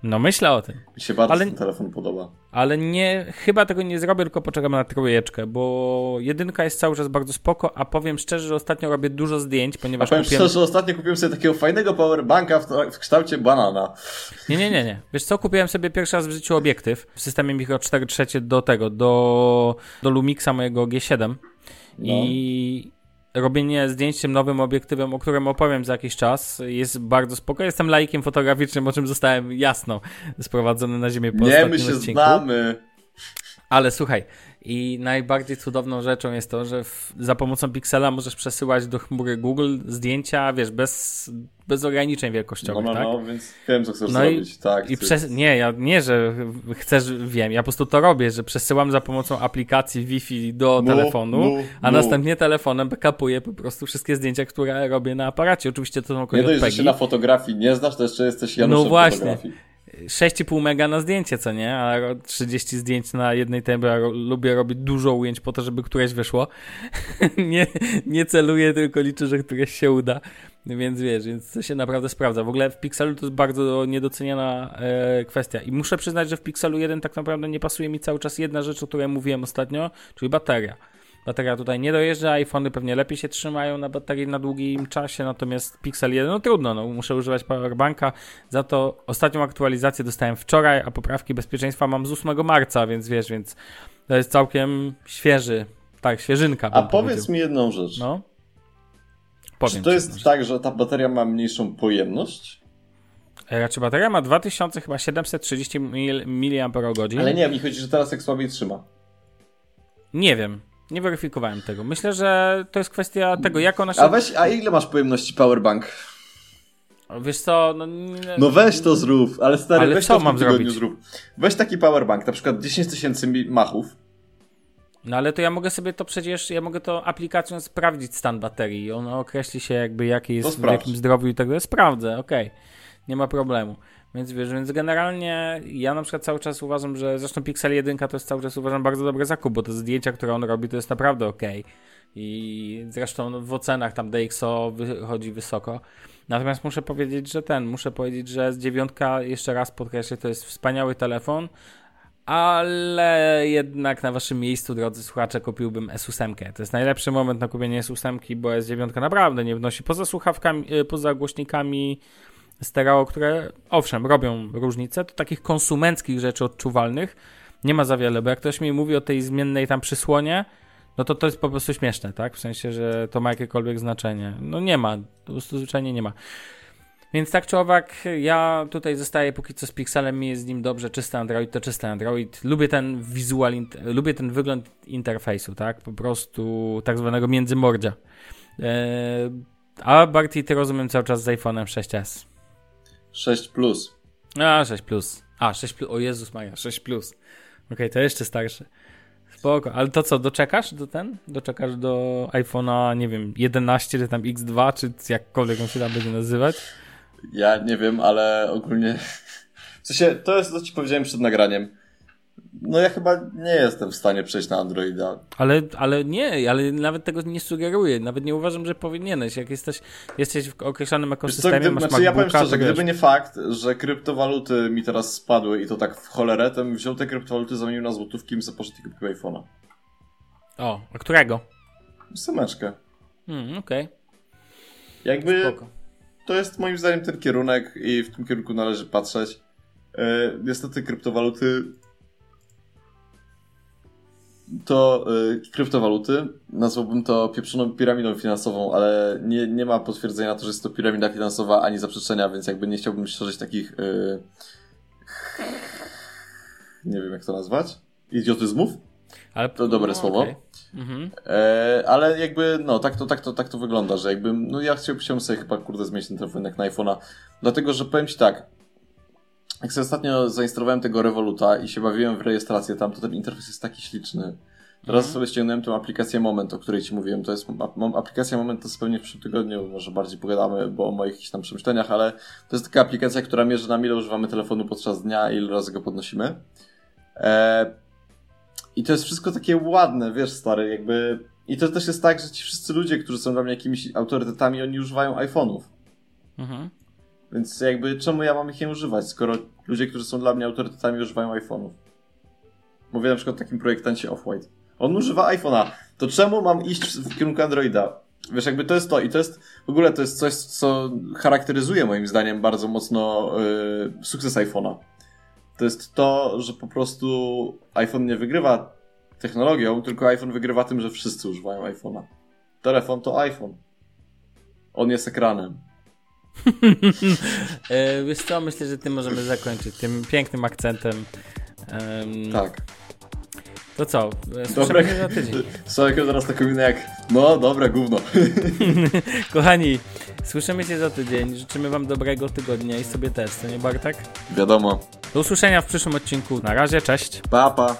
No myślę o tym. Mi się bardzo Ale- ten telefon podoba. Ale nie, chyba tego nie zrobię, tylko poczekam na trójeczkę, bo jedynka jest cały czas bardzo spoko, a powiem szczerze, że ostatnio robię dużo zdjęć, A ponieważ powiem kupiłem... szczerze, że ostatnio kupiłem sobie takiego fajnego powerbanka w, w kształcie banana. Nie, nie, nie, nie. Wiesz co, kupiłem sobie pierwszy raz w życiu obiektyw w systemie Micro 4 trzecie do tego, do, do Lumixa mojego G7 i robienie zdjęć tym nowym obiektywem, o którym opowiem za jakiś czas, jest bardzo spoko. Jestem laikiem fotograficznym, o czym zostałem jasno sprowadzony na ziemię po Nie, my się odcinku. znamy. Ale słuchaj, i najbardziej cudowną rzeczą jest to, że w, za pomocą Pixela możesz przesyłać do chmury Google zdjęcia, wiesz, bez, bez ograniczeń No, wielkościowych, no, tak? no, więc wiem, co chcesz No i- zrobić. tak, I przez, nie, ja nie, że chcesz, wiem, ja po prostu to robię, że przesyłam za pomocą aplikacji Wi-Fi do No, telefonu, no, a no. następnie telefonem backupuję po prostu wszystkie zdjęcia, które robię na aparacie. Oczywiście to są Nie dość, że się na fotografii nie znasz, to jeszcze jesteś Januszem No właśnie. fotografii. 6,5 mega na zdjęcie, co nie? A ro- 30 zdjęć na jednej ro- lubię robić dużo ujęć po to, żeby któreś wyszło. nie, nie celuję, tylko liczę, że któreś się uda. Więc wiesz, więc to się naprawdę sprawdza. W ogóle w Pixelu to jest bardzo niedoceniana e, kwestia. I muszę przyznać, że w Pixelu 1 tak naprawdę nie pasuje mi cały czas jedna rzecz, o której mówiłem ostatnio, czyli bateria. Bateria tutaj nie dojeżdża, iPhony pewnie lepiej się trzymają na baterii na długim czasie, natomiast Pixel 1, no trudno, no, muszę używać powerbanka. Za to ostatnią aktualizację dostałem wczoraj, a poprawki bezpieczeństwa mam z 8 marca, więc wiesz, więc to jest całkiem świeży, tak, świeżynka. A powiedz powiedział. mi jedną rzecz. No. Czy Powiem to ci, jest tak, że ta bateria ma mniejszą pojemność? E, Raczej bateria ma 2000 chyba 730 mil- mAh. Ale nie, mi chodzi, że teraz jak słabiej trzyma. Nie wiem. Nie weryfikowałem tego. Myślę, że to jest kwestia tego, jak ona się... A weź, a ile masz pojemności powerbank? Wiesz co, no... No weź to zrób, ale stary, Ale weź co to mam zrobić? zrób. Weź taki powerbank, na przykład 10 tysięcy machów. No ale to ja mogę sobie to przecież, ja mogę to aplikacją sprawdzić stan baterii. Ona określi się jakby jaki jest, w jakim zdrowiu i tak dalej. Sprawdzę, okej. Nie ma problemu. Więc wiesz, więc generalnie ja na przykład cały czas uważam, że zresztą Pixel 1 to jest cały czas uważam bardzo dobry zakup, bo te zdjęcia, które on robi, to jest naprawdę okej. I zresztą w ocenach tam DxO wychodzi wysoko. Natomiast muszę powiedzieć, że ten, muszę powiedzieć, że z dziewiątka, jeszcze raz podkreślę, to jest wspaniały telefon, ale jednak na waszym miejscu, drodzy słuchacze, kupiłbym S8. To jest najlepszy moment na kupienie S8, bo S9 naprawdę nie wnosi. Poza słuchawkami, y, poza głośnikami stereo, które owszem, robią różnicę, to takich konsumenckich rzeczy odczuwalnych nie ma za wiele, bo jak ktoś mi mówi o tej zmiennej tam przysłonie, no to to jest po prostu śmieszne, tak? W sensie, że to ma jakiekolwiek znaczenie. No nie ma, po prostu zwyczajnie nie ma. Więc tak czy owak, ja tutaj zostaję póki co z Pixelem, mi jest z nim dobrze, czysty Android to czysty Android. Lubię ten wizual, lubię ten wygląd interfejsu, tak? Po prostu tak zwanego międzymordzia. Eee, a Barty, ty rozumiem cały czas z iPhone'em 6s. 6 plus. A, 6 plus. A, 6 plus. O Jezus Maja, 6 plus. Okej, to jeszcze starsze. Spoko. Ale to co, doczekasz do ten? Doczekasz do iPhone'a, nie wiem, 11 czy tam X2, czy jakkolwiek on się tam będzie nazywać? Ja nie wiem, ale ogólnie. W sensie, to jest co ci powiedziałem przed nagraniem. No ja chyba nie jestem w stanie przejść na Androida. Ale, ale nie, ale nawet tego nie sugeruję. Nawet nie uważam, że powinieneś. Jak jesteś, jesteś w określonym Wiesz co, ekosystemie, gdyby, masz znaczy, ja powiem szczerze, gdyby nie fakt, że kryptowaluty mi teraz spadły i to tak w cholerę, to bym wziął te kryptowaluty, zamienił na złotówki i sobie poszedł i kupił iPhone'a. O, a którego? Semeczkę. Hmm, okej. Jakby Spoko. to jest moim zdaniem ten kierunek i w tym kierunku należy patrzeć. Yy, niestety kryptowaluty to yy, kryptowaluty, nazwałbym to pieprzoną piramidą finansową, ale nie, nie ma potwierdzenia na to, że jest to piramida finansowa ani zaprzeczenia, więc jakby nie chciałbym szerzyć takich yy, nie wiem jak to nazwać, idiotyzmów. Ale, to dobre no, słowo. Okay. Mhm. E, ale jakby, no, tak to, tak, to, tak to wygląda, że jakby, no ja chciałbym sobie chyba, kurde, zmienić ten telefon jak na iPhone'a, dlatego, że powiem Ci tak, jak sobie ostatnio zainstalowałem tego Revoluta i się bawiłem w rejestrację tam, to ten interfejs jest taki śliczny. Teraz mhm. sobie ściągnąłem tą aplikację Moment, o której Ci mówiłem. To jest aplikacja Moment, to zupełnie w przyszłym tygodniu, może bardziej pogadamy, bo o moich jakichś tam przemyśleniach, ale to jest taka aplikacja, która mierzy nam ile używamy telefonu podczas dnia i ile razy go podnosimy. E, I to jest wszystko takie ładne, wiesz, stary, jakby... I to też jest tak, że ci wszyscy ludzie, którzy są dla mnie jakimiś autorytetami, oni używają iPhone'ów. Mhm. Więc jakby czemu ja mam ich nie używać, skoro ludzie, którzy są dla mnie autorytetami, używają iPhone'ów? Mówię na przykład o takim projektancie Off-White. On używa iPhone'a. To czemu mam iść w kierunku Androida? Wiesz, jakby to jest to i to jest, w ogóle to jest coś, co charakteryzuje moim zdaniem bardzo mocno yy, sukces iPhone'a. To jest to, że po prostu iPhone nie wygrywa technologią, tylko iPhone wygrywa tym, że wszyscy używają iPhone'a. Telefon to iPhone. On jest ekranem. e, wiesz co, myślę, że tym możemy zakończyć tym pięknym akcentem. Um, tak. To co? Słyszymy się za tydzień. Słuchaj, zaraz taką minę jak no dobra, gówno. Kochani, słyszymy się za tydzień. Życzymy wam dobrego tygodnia i sobie też, co nie Bartek? Wiadomo. Do usłyszenia w przyszłym odcinku. Na razie, cześć. Pa, pa.